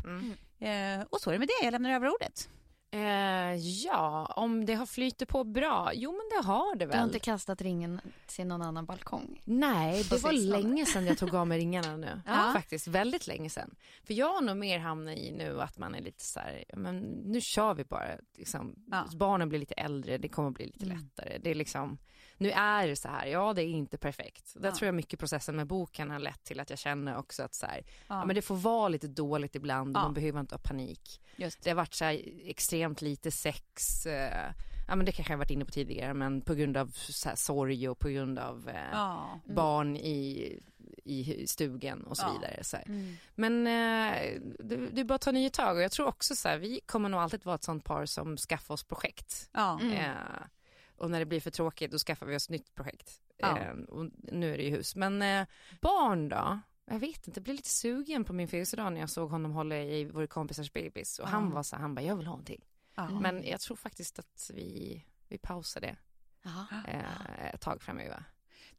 Eh, och så är det med det. Jag lämnar över ordet. Eh, ja, om det har flyttat på bra? Jo, men det har det Du har väl. inte kastat ringen till någon annan balkong? Nej, det var länge sedan jag tog av mig ringarna nu. Ja. Faktiskt väldigt länge sedan. För jag har nog mer hamnat i nu att man är lite så här, men nu kör vi bara. Liksom, Ja. Barnen blir lite äldre, det kommer bli lite lättare. Det är liksom, nu är det så här, ja det är inte perfekt. Där Ja. tror jag mycket processen med boken har lett till att jag känner också att så här, ja. Ja. men det får vara lite dåligt ibland och Ja. man behöver inte ha panik. Just Det har varit så här extremt lite sex, eh, ja men det kanske jag har varit inne på tidigare, men på grund av så här sorg och på grund av eh, Ja. barn i, i stugan och så Ja. vidare. Så här. Mm. Men eh, det, det är bara att ta nya tag och jag tror också så här, vi kommer nog alltid vara ett sånt par som skaffar oss projekt. Ja. Eh, och när det blir för tråkigt då skaffar vi oss nytt projekt. Ja. Eh, och nu är det ju hus. Men eh, barn då? Jag vet inte, jag blev lite sugen på min födelsedag när jag såg honom hålla i vår kompisars bebis och han var så han bara, jag vill ha en till. Ja. Men jag tror faktiskt att vi, vi pausar det eh, ett tag framöver.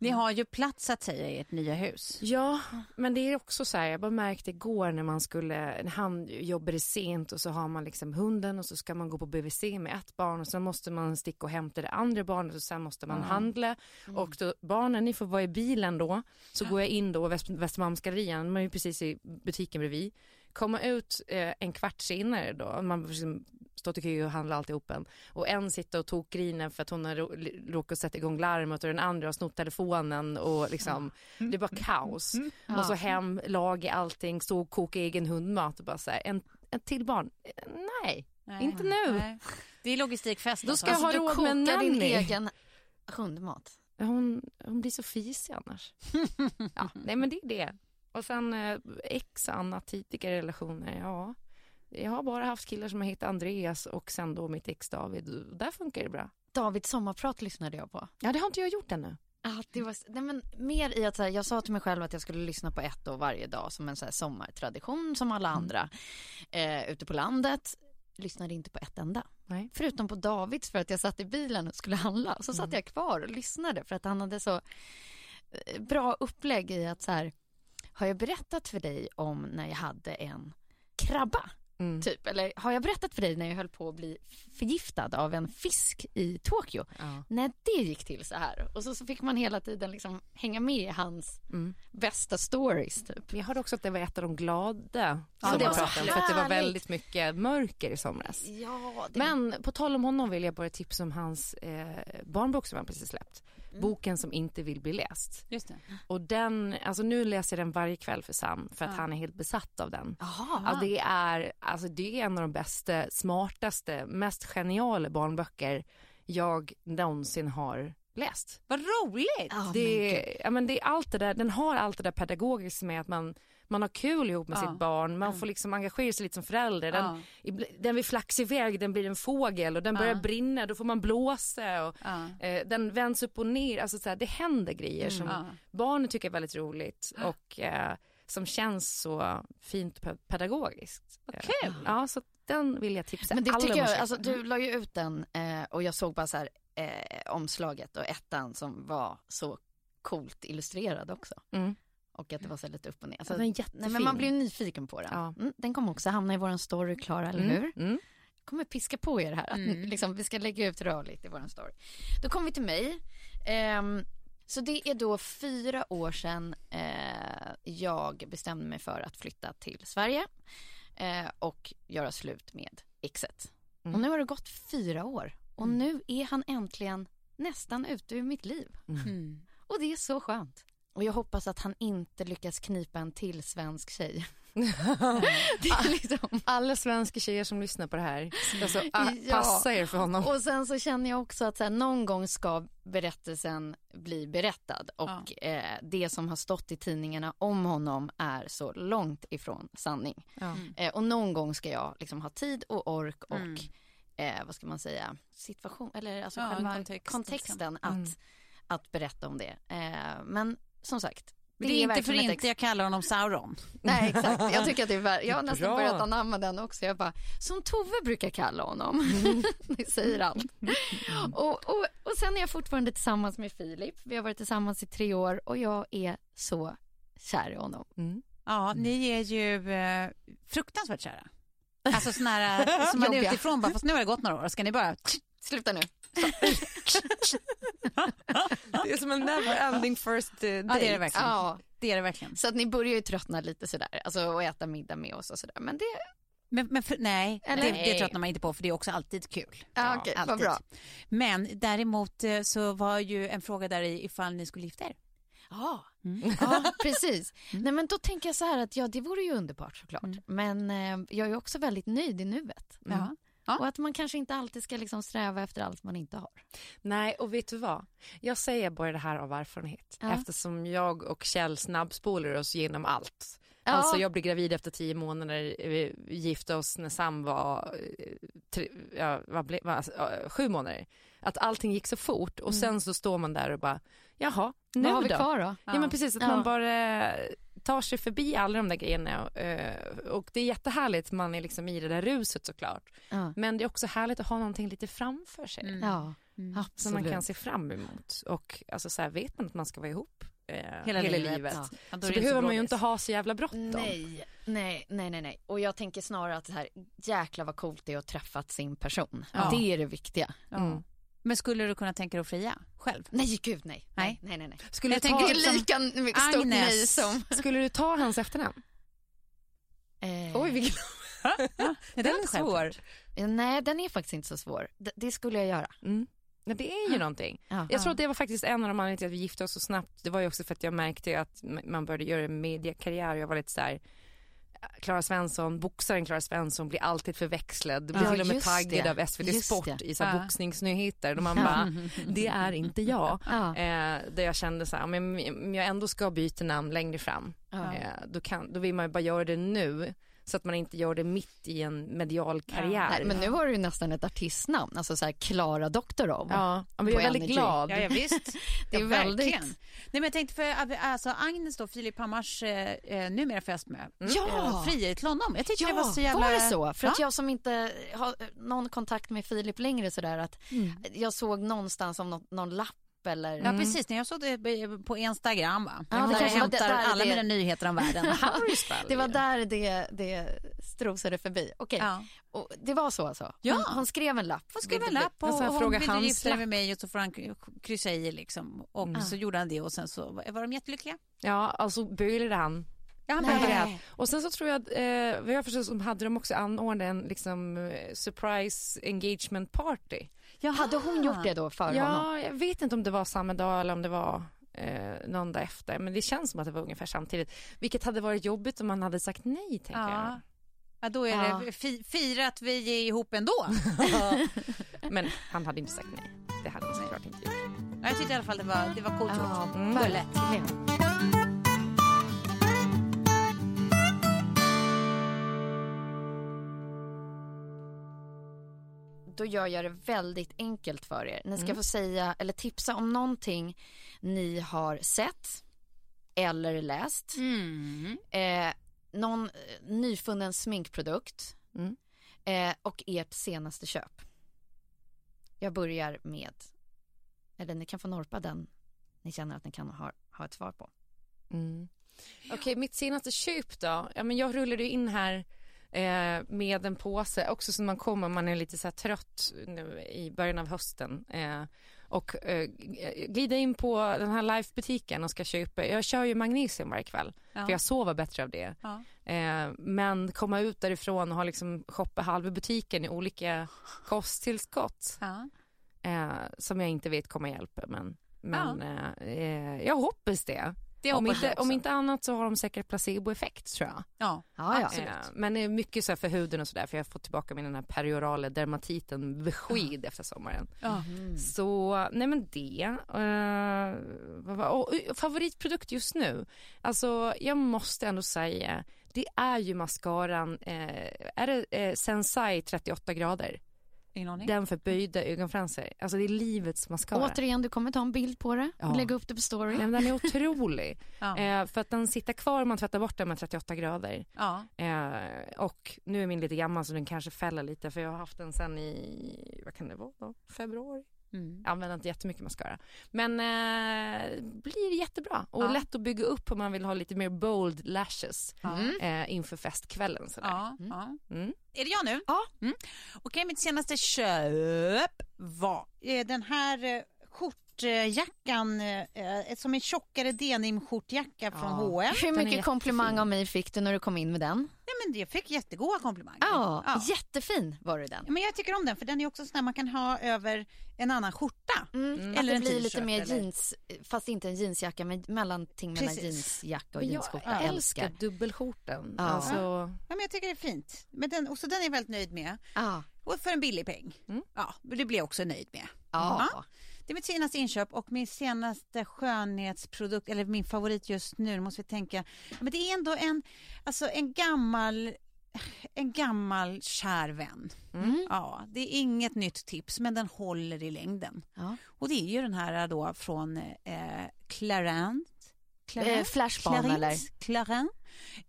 Ni har ju plats att säga i ert nya hus. Ja, men det är också så här, jag bara märkte igår när man skulle, när han jobbade sent och så har man liksom hunden och så ska man gå på BVC med ett barn och sen måste man sticka och hämta det andra barnet och sen måste man handla. Och då, barnen ni får vara i bilen då, så går jag in då, Väst, Västermalmsgallerian, man är ju precis i butiken bredvid, komma ut eh, en kvart senare då, man liksom stått i kö och handlat alltihopen och en sitter och tokgriner för att hon har rå- råkat sätta igång larmet och den andra har snott telefonen och liksom det bara kaos. Och så hem, laga allting, stå och koka egen hundmat och bara så här, en, en till barn, Eh, nej, inte nu. Nej. Det är logistikfest. Då ska alltså. jag ha Alltså, råd med kokar din nanny. egen hundmat. Hon, hon blir så fisig annars. ja, nej men det är det. Och sen eh, ex annat tidigare relationer, ja. Jag har bara haft killar som har hittat Andreas och sen då mitt ex David. Och Där funkar det bra. Davids sommarprat lyssnade jag på. Ja, det har inte jag gjort ännu. Ja, det var, nej men mer i att så här, jag sa till mig själv att jag skulle lyssna på ett år varje dag som en så här sommartradition som alla andra eh, ute på landet. Lyssnade inte på ett enda. Nej. Förutom på Davids för att jag satt i bilen och skulle handla. Och så satt jag kvar och lyssnade för att han hade så eh, bra upplägg i att så här, har jag berättat för dig om när jag hade en krabba? Mm. Typ, eller har jag berättat för dig när jag höll på att bli förgiftad av en fisk i Tokyo? Ja. när det gick till så här. Och så, så fick man hela tiden liksom hänga med i hans Mm. bästa stories typ. Jag hörde också att det var ett av de glada Ja, det var så sommarpraten för att det var väldigt mycket mörker i somras. Ja, det Men på tal om honom vill jag bara tipsa om hans eh, barnbok som han precis släppt. Boken som inte vill bli läst. Just det. Och den, alltså nu läser jag den varje kväll för Sam för att han är helt besatt av den. Jaha. Ja, det, är, alltså det är en av de bästa, smartaste, mest geniala barnböcker jag någonsin har läst. Vad roligt! Ja, Det, ja, men det är allt det där, den har allt det där pedagogiskt med att man, man har kul ihop med Ja. sitt barn, man får liksom engagera sig lite som förälder. Den, Ja. den vill flaxa iväg, den blir en fågel och den börjar Ja. brinna, då får man blåsa och eh, den vänds upp och ner, alltså så här, det händer grejer som Ja. barnen tycker är väldigt roligt och eh, som känns så fint pe- pedagogiskt. Kul. Ja, så den vill jag tipsa Men det alla tycker jag, alltså du la ju ut den eh, och jag såg bara så här eh, omslaget och ettan som var så coolt illustrerad också. Mm. Och att det var så lite upp och ner. Så, Ja, nej, men man blir nyfiken på den. Ja. Mm, den kommer också hamna i våran story, Klara, eller Mm, hur? Mm. kommer piska på er här. Att liksom, vi ska lägga ut rörligt i vår story. Då kommer vi till mig. Ehm, så det är då fyra år sedan eh, jag bestämde mig för att flytta till Sverige eh, och göra slut med exet. Och nu har det gått fyra år och nu är han äntligen nästan ute ur mitt liv. Och det är så skönt. Och jag hoppas att han inte lyckas knipa en till svensk tjej. liksom... Alla svenska tjejer som lyssnar på det här, alltså, Ja. passa er för honom. Och sen så känner jag också att så här, någon gång ska berättelsen bli berättad och eh, det som har stått i tidningarna om honom är så långt ifrån sanning. Ja. Eh, och någon gång ska jag liksom ha tid och ork och eh, vad ska man säga, situation eller alltså Ja, själva kontext, kontexten att, Mm. att berätta om det. Eh, men som sagt, Men det är inte för inte jag kallar honom Sauron. Nej exakt, jag tycker att det är värt, jag har nästan Bra. börjat anamma den också. Jag bara, som Tove brukar kalla honom. det säger allt. Och, och, och sen är jag fortfarande tillsammans med Filip. Vi har varit tillsammans i tre år och jag är så kär i honom. Mm. Ja, ni är ju eh, fruktansvärt kära. Alltså såna här som man är utifrån bara, fast nu har det gått några år, ska ni bara... Sluta nu. Det är som en never ending first eh, date. Ja, det är det verkligen. Ja, Det är det verkligen. så att ni börjar ju tröttna lite sådär, alltså och äta middag med oss och sådär. Men det, Men, men för, nej, Eller? det, det tröttnar man inte på för det är också alltid kul. ja, okej, vad alltid. bra. Men däremot eh, så var ju en fråga där i ifall ni skulle gifta er. Ja, ja precis. Nej men då tänker jag så här att ja det vore ju underbart såklart. Men eh, jag är också väldigt nöjd i nuet. Ja. Ja. Och att man kanske inte alltid ska liksom sträva efter allt man inte har. Nej, och vet du vad? Jag säger bara det här av erfarenhet Ja. eftersom jag och Kjell snabbspolar oss genom allt. Ja. Alltså jag blev gravid efter tio månader, vi gifte oss när Sam var, eh, tre, ja, vad blev, vad, alltså, ja, sju månader. Att allting gick så fort och sen så står man där och bara, jaha, nu Vad har vi då? kvar då? Ja, men precis, att Ja. man bara tar sig förbi alla de där grejerna och, eh, och det är jättehärligt, man är liksom i det där ruset såklart. Ja. Men det är också härligt att ha någonting lite framför sig. Mm. Ja, Som absolut. man kan se fram emot. Och alltså, så här, vet man att man ska vara ihop eh, Hela hela, livet. livet, Ja. Så behöver man ju inte ha så jävla bråttom. Nej, nej, nej, nej, nej. Och jag tänker snarare att det här, jäkla vad coolt det är att träffa sin person. Ja. Det är det viktiga. Ja. Mm. Men skulle du kunna tänka dig att fria själv? Nej, gud nej. Nej. Nej, nej, nej. nej. Skulle, Jag du tänker ta, liksom- Lika mycket stort Agnes. nej som... skulle du ta hans efternamn? Eh, Oj, vilken... Ja, Den är svår. eh, Nej, den är faktiskt inte så svår. Det, det skulle jag göra. Mm. Men det är ju någonting. Ja. Jag tror att det var faktiskt en av de anledningarna till att vi gifte oss så snabbt. Det var ju också för att jag märkte att man började göra en mediekarriär. Jag var lite så här. Klara Svensson, boxaren Klara Svensson blir alltid förväxlad. Det blir Ja, till och med taggad det. av SVT Just Sport det. i så Ja. boxningsnyheter. Och man bara, det är inte jag. Ja. Eh, där jag kände så här, men jag ändå ska byta namn längre fram, Ja. eh, då, kan, då vill man ju bara göra det nu. Så att man inte gör det mitt i en medial karriär. Nej, men nu har du ju nästan ett artistnamn, alltså så här Klara Doktorov. Ja, men jag är väldigt Energy. glad. Ja, ja visst. Det är ja, väldigt- verkligen. Nej, men jag tänkte för alltså, Agnes då, Filip Hammars eh, eh, numera fästmö, Ja. eh, friade till honom. Jag tyckte Ja, det var så jävla... var det så? För att Ja. jag som inte har någon kontakt med Filip längre sådär att jag såg någonstans om något, någon lapp eller... Ja precis, när jag såg det på Instagram va? Ja, det kanske hämtar där alla det- mina nyheter om världen. det var där det, det strosade förbi. Okej, Ja. och det var så alltså? Ja. Hon, hon skrev en lapp? Hon skrev en lapp och, Och sen och hon ville gifta sig med mig och så får han kryssa i liksom. Och så gjorde han det och sen så var de jättelyckliga. Ja, alltså böljade han. Ja, han grät. Och sen så tror jag att, eh, vad jag förstår så hade de också anordnat en liksom eh, surprise engagement party. Hade hon gjort det då för honom? Ja, jag vet inte om det var samma dag eller om det var eh, någon dag efter. Men det känns som att det var ungefär samtidigt. Vilket hade varit jobbigt om man hade sagt nej, tänker jag. Ja. Ja, då är Ja. det fi, fira att vi är ihop ändå. Men han hade inte sagt nej. Det hade han såklart inte gjort. Jag tyckte i alla fall det var, det var coolt Ja, gjort. Mm. Då gör jag det väldigt enkelt för er. Ni ska få säga eller tipsa om någonting ni har sett eller läst. Mm. Eh, någon eh, nyfunnen sminkprodukt Mm. eh, och ert senaste köp. Jag börjar med, eller ni kan få norpa den ni känner att ni kan ha, ha ett svar på. Mm. Okej, mitt senaste köp då? Ja, men jag rullade in här eh, med en påse, också som man kommer, man är lite så trött nu i början av hösten. Eh, och eh, glida in på den här live-butiken och ska köpa, jag kör ju magnesium varje kväll, Ja. för jag sover bättre av det. Ja. Eh, men komma ut därifrån och ha liksom shoppa halva butiken i olika kosttillskott Ja. eh, som jag inte vet kommer hjälpa. Men, men eh, eh, jag hoppas det. Det om, inte, om inte annat så har de säkert placeboeffekt tror jag. Ja. Ja, ja. Absolut. Eh, men det är mycket så här för huden och sådär för jag har fått tillbaka min den här periorala dermatiten beskid efter sommaren. Ja. Så nej men det. Vad var- och, och, favoritprodukt just nu. Alltså jag måste ändå säga det är ju mascaran, eh, är det eh, Sensai 38 grader? Ingen aning. Den för böjda ögonfransar. Alltså det är livets mascara. Återigen, du kommer ta en bild på det och Ja. lägga upp det på story. Nej, men den är otrolig. Ja. eh, för att den sitter kvar om man tvättar bort den med 38 grader. Ja. Eh, och nu är min lite gammal så den kanske fäller lite för jag har haft den sen i, vad kan det vara då? Februari? Mm. Jag använder inte jättemycket mascara. Men eh, blir jättebra och Ja. lätt att bygga upp om man vill ha lite mer bold lashes Ja. eh, inför festkvällen. Sådär. Ja. ja. Mm. Är det jag nu? Ja. Mm. Okej, mitt senaste köp var eh, den här eh, skjortjackan eh, eh, som en tjockare denimskjortjacka från H&M. Hur mycket komplimang av mig fick du när du kom in med den? Ja, men jag fick jättegoda komplimanger. Ja, Ja. jättefin var du den. Ja, Men jag tycker om den för den är också sån där man kan ha över en annan skjorta. Mm. Eller Eller en det blir lite t-shirt, mer eller- jeans, fast inte en jeansjacka, men mellanting mellan jeansjacka och Men jag jeansskjorta. älskar älskar. dubbelskjorten. Ja. Alltså, Ja, men jag tycker det är fint. Men den, också den är jag väldigt nöjd med. Ja. Och för en billig peng. Mm. Ja, det blir jag också nöjd med. Ja. Det är mitt senaste inköp och min senaste skönhetsprodukt, eller min favorit just nu, nu måste vi tänka. Men det är ändå en, alltså en gammal, en gammal kär vän. Mm. Ja, det är inget nytt tips, men den håller i längden. Ja. Och det är ju den här då från eh, Clarins, Eh, flashbalm, eller? Clarins.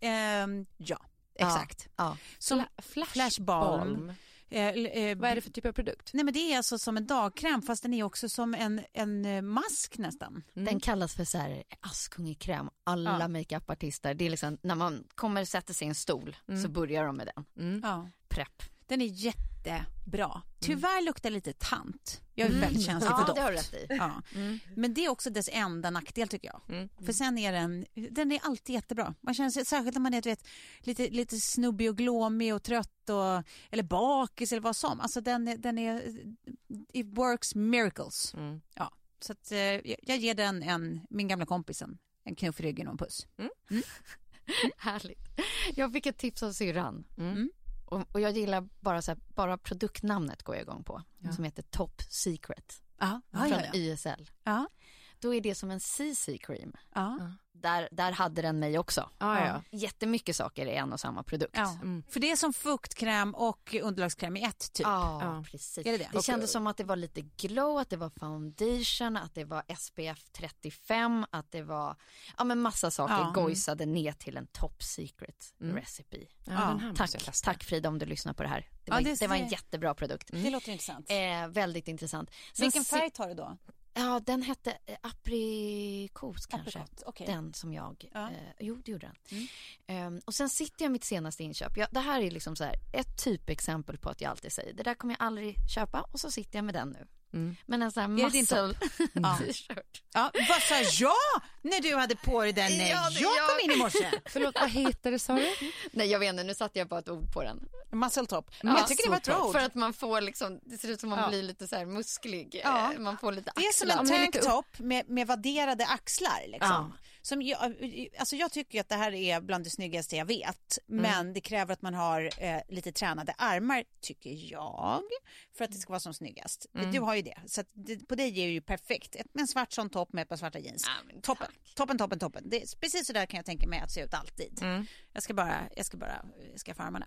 Ehm, ja, exakt. Ja. Som Fla- flashbalm. Eh, l- eh, Vad är det för typ av produkt? Nej men det är alltså som en dagkräm fast den är också som en, en eh, mask nästan. Den kallas för så här Askungekräm. Alla Ja. makeupartister, det är liksom när man kommer sätta sig i en stol så börjar de med den. Ja. Prepp. Den är jättebra. Tyvärr luktar lite tant. Jag är väldigt känslig Ja, för doft. det har du rätt i. Ja. Men det är också dess enda nackdel tycker jag. För sen är den, den är alltid jättebra. Man känner sig, särskilt när man är vet, lite, lite snubbig och glåmig och trött och, eller bakis eller vad som. Alltså den, är- den är, it works miracles. Ja. Så att, eh, jag ger den en, min gamla kompisen, en knuff i ryggen och en puss. Härligt. Jag fick ett tips av syrran. Mm. Och, och jag gillar bara, så här, bara produktnamnet går jag igång på. Som heter Top Secret. Ja, ja, från ja. ja. YSL. ja. Då är det som en CC cream. ja. Där, där hade den mig också. Ah, ja. Jättemycket saker i en och samma produkt. Ja. För det är som fuktkräm och underlagskräm i ett typ. Ja, Ja. precis. Är det det? Det kändes som att det var lite glow, att det var foundation, att det var SPF 35, att det var ja, men massa saker Ja. gojsade ner till en top secret recipe. Ja, den här måste Tack, tack Frida om du lyssnar på det här. Det Ja, var, det det var en jättebra produkt. Det låter intressant. Eh, väldigt intressant. Sen Vilken färg tar du då? Ja, den hette eh, aprikos kanske. Aprikot, okej. Den som jag, Ja. Mm. eh, jo det gjorde den. Ehm, och sen sitter jag mitt senaste inköp. Jag, det här är liksom så här, ett typexempel på att jag alltid säger det där kommer jag aldrig köpa och så sitter jag med den nu. Men en sån här muscle Ja. t-shirt. Ja, vad sa jag när du hade på dig den när Ja, det- jag kom jag- in i morse? Förlåt, vad heter det sa du? Nej jag vet inte, nu satte jag bara ett ord på den. Muscle top. Men jag tycker det var ett bra ord. För att man får liksom, det ser ut som man Ja. blir lite så här musklig. Ja. Eh, Man får lite Det är som axlar. en tanktop med, med vadderade axlar. Liksom. Som jag, alltså jag tycker att det här är bland det snyggaste jag vet. Men det kräver att man har eh, lite tränade armar, tycker jag. För att det ska vara som snyggast. Du har ju det. Så det, på dig är det ju perfekt. Ett, med en svart sån topp med ett par svarta jeans. Ja, toppen, toppen, toppen, toppen. Det precis så där kan jag tänka mig att se ut alltid. Jag ska bara, jag ska bara eh, skaffa armarna.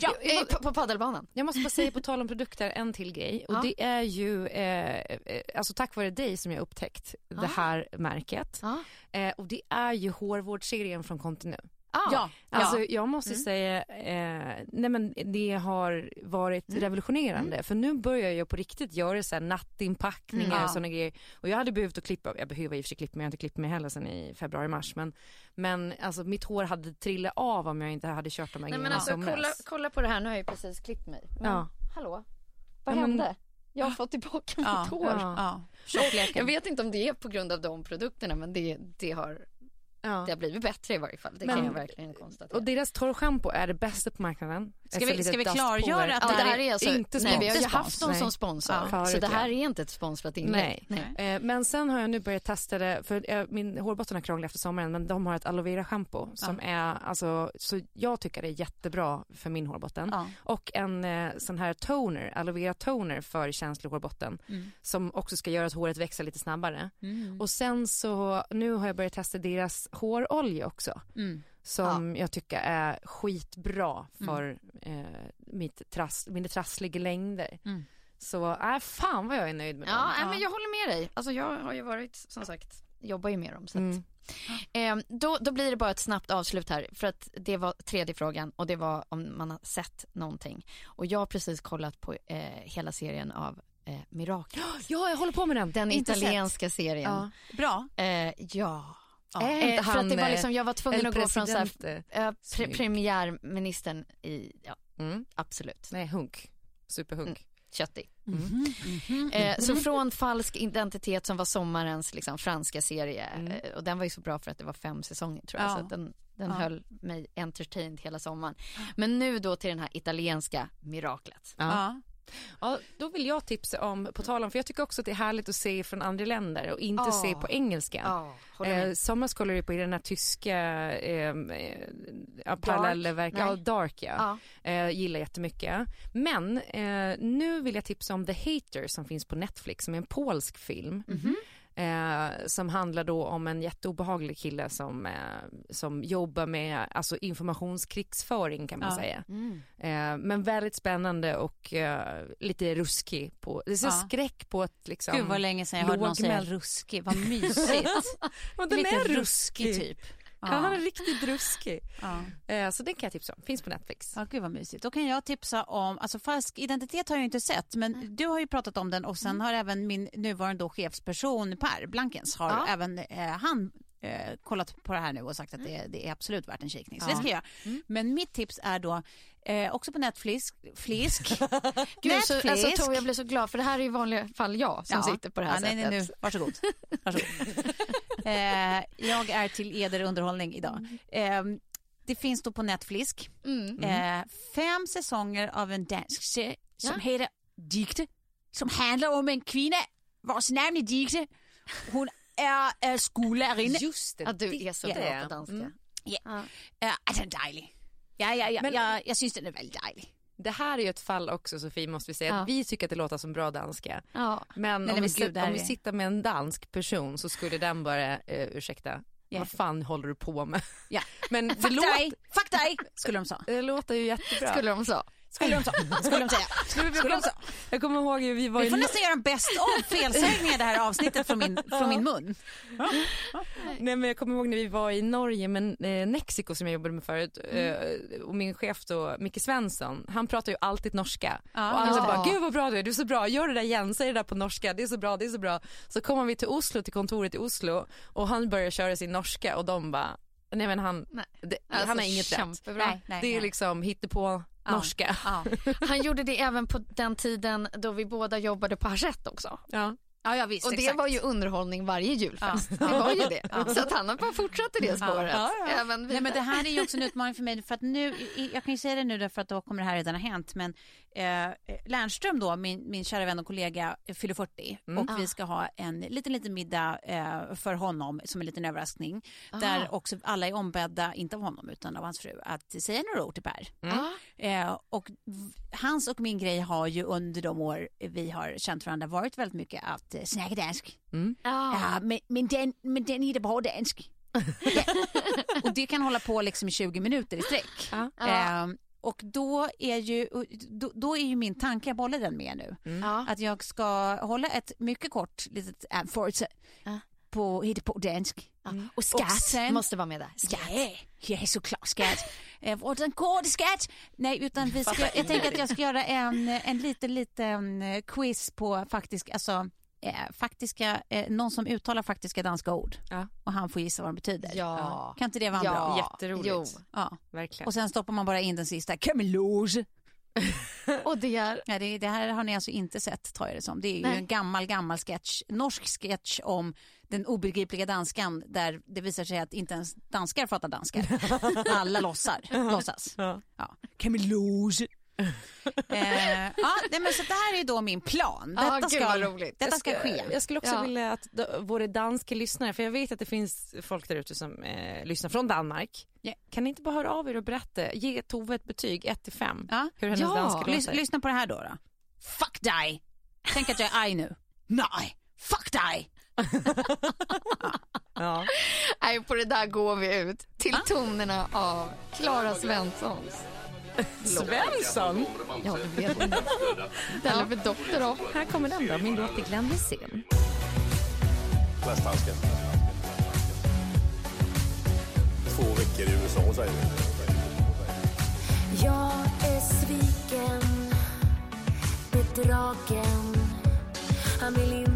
Ja, eh, på, på paddelbanan. Jag måste bara säga på tal om produkter en till grej och Ja. det är ju eh, eh, alltså tack vare dig som jag upptäckt det här märket Ja. eh, och det är ju hårvårdsserien från Continu. Ah. Ja, Alltså ja. jag måste säga, eh, nej men det har varit revolutionerande för nu börjar jag på riktigt göra så här nattinpackningar Mm. Och sådana grejer. Och jag hade behövt att klippa, jag behöver i och för sig klippa mig, jag har inte klippt mig heller sedan i februari mars men, men alltså mitt hår hade trillat av om jag inte hade kört de här grejerna alltså kolla, kolla på det här, nu har jag precis klippt mig. Men, Ja. Hallå? Vad Ja, men- hände? Jag har fått tillbaka mitt hår. ja. Ja. Jag vet inte om det är på grund av de produkterna men det, det, har, Ja. det har blivit bättre i varje fall. Det Men- kan jag verkligen konstatera. Och deras torrschampo är det bästa på marknaden. Ska vi- ska vi klargöra att Ja, det. här är alltså, inte nej, vi har ju spons. haft dem Nej. som sponsor. Ja, så det här ja. är inte ett sponsrat inlägg. Nej. Eh, Men sen har jag nu börjat testa det, för eh, min hårbotten har krånglat efter sommaren, men de har ett aloe vera shampoo som är, alltså, så jag tycker det är jättebra för min hårbotten. Ja. Och en eh, sån här toner, aloe vera toner för känslig hårbotten, Mm. som också ska göra att håret växer lite snabbare. Och sen så, nu har jag börjat testa deras hårolja också. Mm. Som jag tycker är skitbra för eh, mitt trass, mina trassliga längder. Mm. Så äh, fan vad jag är nöjd med Ja, dem. nej, men jag håller med dig. Alltså, jag har ju varit, som sagt, jobbar ju med dem. Så att, Mm. eh, då, då blir det bara ett snabbt avslut här. För att det var tredje frågan och det var om man har sett någonting. Och jag har precis kollat på eh, hela serien av eh, Mirakel. Ja, jag håller på med den. Den Inte italienska serien. Ja. Bra. Eh, ja. Eh, inte för att det han, var eh, liksom, jag var tvungen att gå från så här, eh, pre- premiärministern i, ja Mm. absolut, Nej, hunk. Superhunk. köttig. Mm. Eh, så från falsk identitet som var sommarens liksom, franska serie Mm. eh, och den var ju så bra för att det var fem säsonger tror jag Ja. så att den, den Ja. höll mig entertained hela sommaren. Men nu då till den här italienska miraklet. Ja. Ja. Då vill jag tipsa om, på tal om, för jag tycker också att det är härligt att se från andra länder och inte Ja. se på engelska. Med. Eh, kollade jag på den här tyska eh, eh, parallellverk, ja, Dark ja. Ja. Eh, gillar jättemycket. Men eh, nu vill jag tipsa om The Hater som finns på Netflix som är en polsk film. Mhm. Eh, som handlar då om en jätteobehaglig kille som, eh, som jobbar med alltså, informationskrigsföring kan man Ja. säga. Mm. Eh, men väldigt spännande och eh, lite ruskig. På, det är så Ja. skräck på ett liksom... Gud vad länge sedan jag hörde någon säga ruskig, vad mysigt. Men den Lite är ruskig typ. Ja, han är riktigt ruskig. Ja. Eh, så den kan jag tipsa om, finns på Netflix. Ja, gud vad mysigt. Då kan jag tipsa om, alltså falsk identitet har jag inte sett, men du har ju pratat om den och sen har även min nuvarande chefsperson Per Blankens, har Ja. även eh, han eh, kollat på det här nu och sagt att det, det är absolut värt en kikning. Så det ska jag göra. Men mitt tips är då eh, också på Netflix, flisk. Gud, så, Netflix. alltså, Tove, jag blir så glad för det här är i vanliga fall jag som Ja. sitter på det här ja, nej, sättet. nej, nu. Varsågod. Varsågod. eh, jag är till eder underhållning idag. Eh, det finns då på Netflix Mm. eh, fem säsonger av en dansk serie som Ja. heter Dikte. Som handlar om en kvinna vars namn är Dikte. Hon är äh, skollärerinna. Just det, Ja, du är så bra på danska. Mm. Ja. Ja. Eh, den är dejlig. Ja, ja, ja, Men- ja, jag syns den är väldigt dejlig. Det här är ju ett fall också Sofie måste vi säga. Ja. att Vi tycker att det låter som bra danska. Ja. Men Nej, om, men vi, gud, om vi sitter med en dansk person så skulle den bara, eh, ursäkta, Ja. vad fan håller du på med? Ja. Men det, Fuck dig, låter, fuck dig, skulle de säga. det låter ju jättebra. Skulle de så. Skulle de säga. Skulle de säga. Skulle de säga. Jag kommer ihåg ju, vi var Vi får nästan göra en best of felsägningar det här avsnittet från min, från min mun. Nej men jag kommer ihåg när vi var i Norge med eh, Mexiko som jag jobbade med förut Mm. eh, och min chef då Micke Svensson han pratar ju alltid norska Ja. och alla Ja. bara gud vad bra du är, du är så bra, gör det där igen, säg det där på norska, det är så bra, det är så bra. Så kommer vi till Oslo, till kontoret i Oslo och han börjar köra sin norska och de bara nej men han, Nej. det, Alltså, han har inget rätt. Nej, nej, det är nej. liksom hittepå. Norska. Ja. Han gjorde det även på den tiden då vi båda jobbade på Hachette också. Ja. Ja, ja visst. Och det exakt. var ju underhållning varje julfest. Ja. Det var ju det. Så att han har bara fortsatt i det spåret. Ja, Även Nej, men det här är ju också en utmaning för mig. För att nu, jag kan ju säga det nu därför att då kommer det här redan ha hänt. Men eh, Lernström då, min, min kära vän och kollega, fyller 40 och vi ska ha en liten, liten middag eh, för honom som en liten överraskning. Där också alla är ombedda, inte av honom utan av hans fru, att säga några ord till Per. Eh, och hans och min grej har ju under de år vi har känt varandra varit väldigt mycket att eh, snacka dansk. Ja, men, men, den, men den är bra dansk. Ja. Och det kan hålla på liksom i 20 minuter i sträck. Ja. Ehm, och då är, ju, då, då är ju min tanke, jag bollar den med nu, Ja. att jag ska hålla ett mycket kort litet anförande Ja. på på dansk. Ja. Och skatt sen- måste vara med där. Skatt. Ja, ja såklart skatt. Eh, Vården går det skatt? Nej, utan vi ska, jag tänker att jag ska göra en, en liten, liten eh, quiz på faktisk, alltså, eh, faktiska, eh, någon som uttalar faktiska danska ord. Ja. Och han får gissa vad de betyder. Ja. Kan inte det vara Ja. bra? Jätteroligt. Jo. Ja. Verkligen. Och sen stoppar man bara in den sista, kameloge. Och det är... Ja, det, det här har ni alltså inte sett, tar jag det som. Det är ju Nej. en gammal, gammal sketch, norsk sketch om den obegripliga danskan där det visar sig att inte ens danskar fattar danskar. Alla låtsar, låtsas. Ja. eh, ja, nej, men så det här är då min plan. Detta, vad ska, roligt. detta Jag ska ske. Jag skulle också Ja. vilja att våra danska lyssnare, för jag vet att det finns folk där ute som eh, lyssnar från Danmark. Ja. Kan ni inte bara höra av er och berätta, ge Tove ett betyg 1 till 5 Ja. hur hennes Ja. danska låter. lyssna på det här då. då. Fuck dig! Tänk att jag är arg nu. Nej, fuck dig! Ja. Nej, på det där går vi ut till tonerna av Klara Svenssons. Svensson! Ja, du vet. Den är för Doktor av. Här kommer den då, min låt till Glenn Hysén. Plasthandsken. Två veckor i USA säger vi. Jag är sviken, bedragen Han vill inte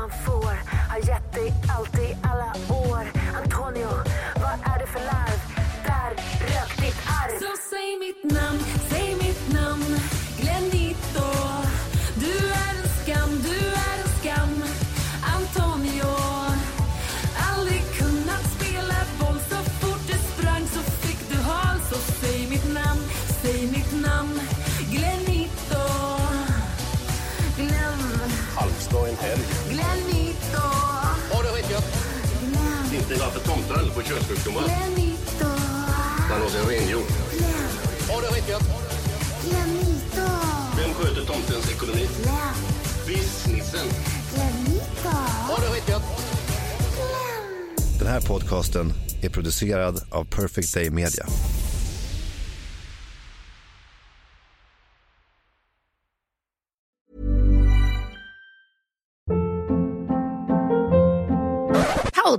man får? Har gett dig allt i alla år Antonio, vad är det för larv? Där rök ditt arv Så säg mitt namn, säg mitt namn varför tomtar aldrig får köldssjukdomar? Man hos en renhjord. Ja, det räcker. Vem sköter tomtens ekonomi? Businessen. Ja, det räcker. Den här podcasten är producerad av Perfect Day Media.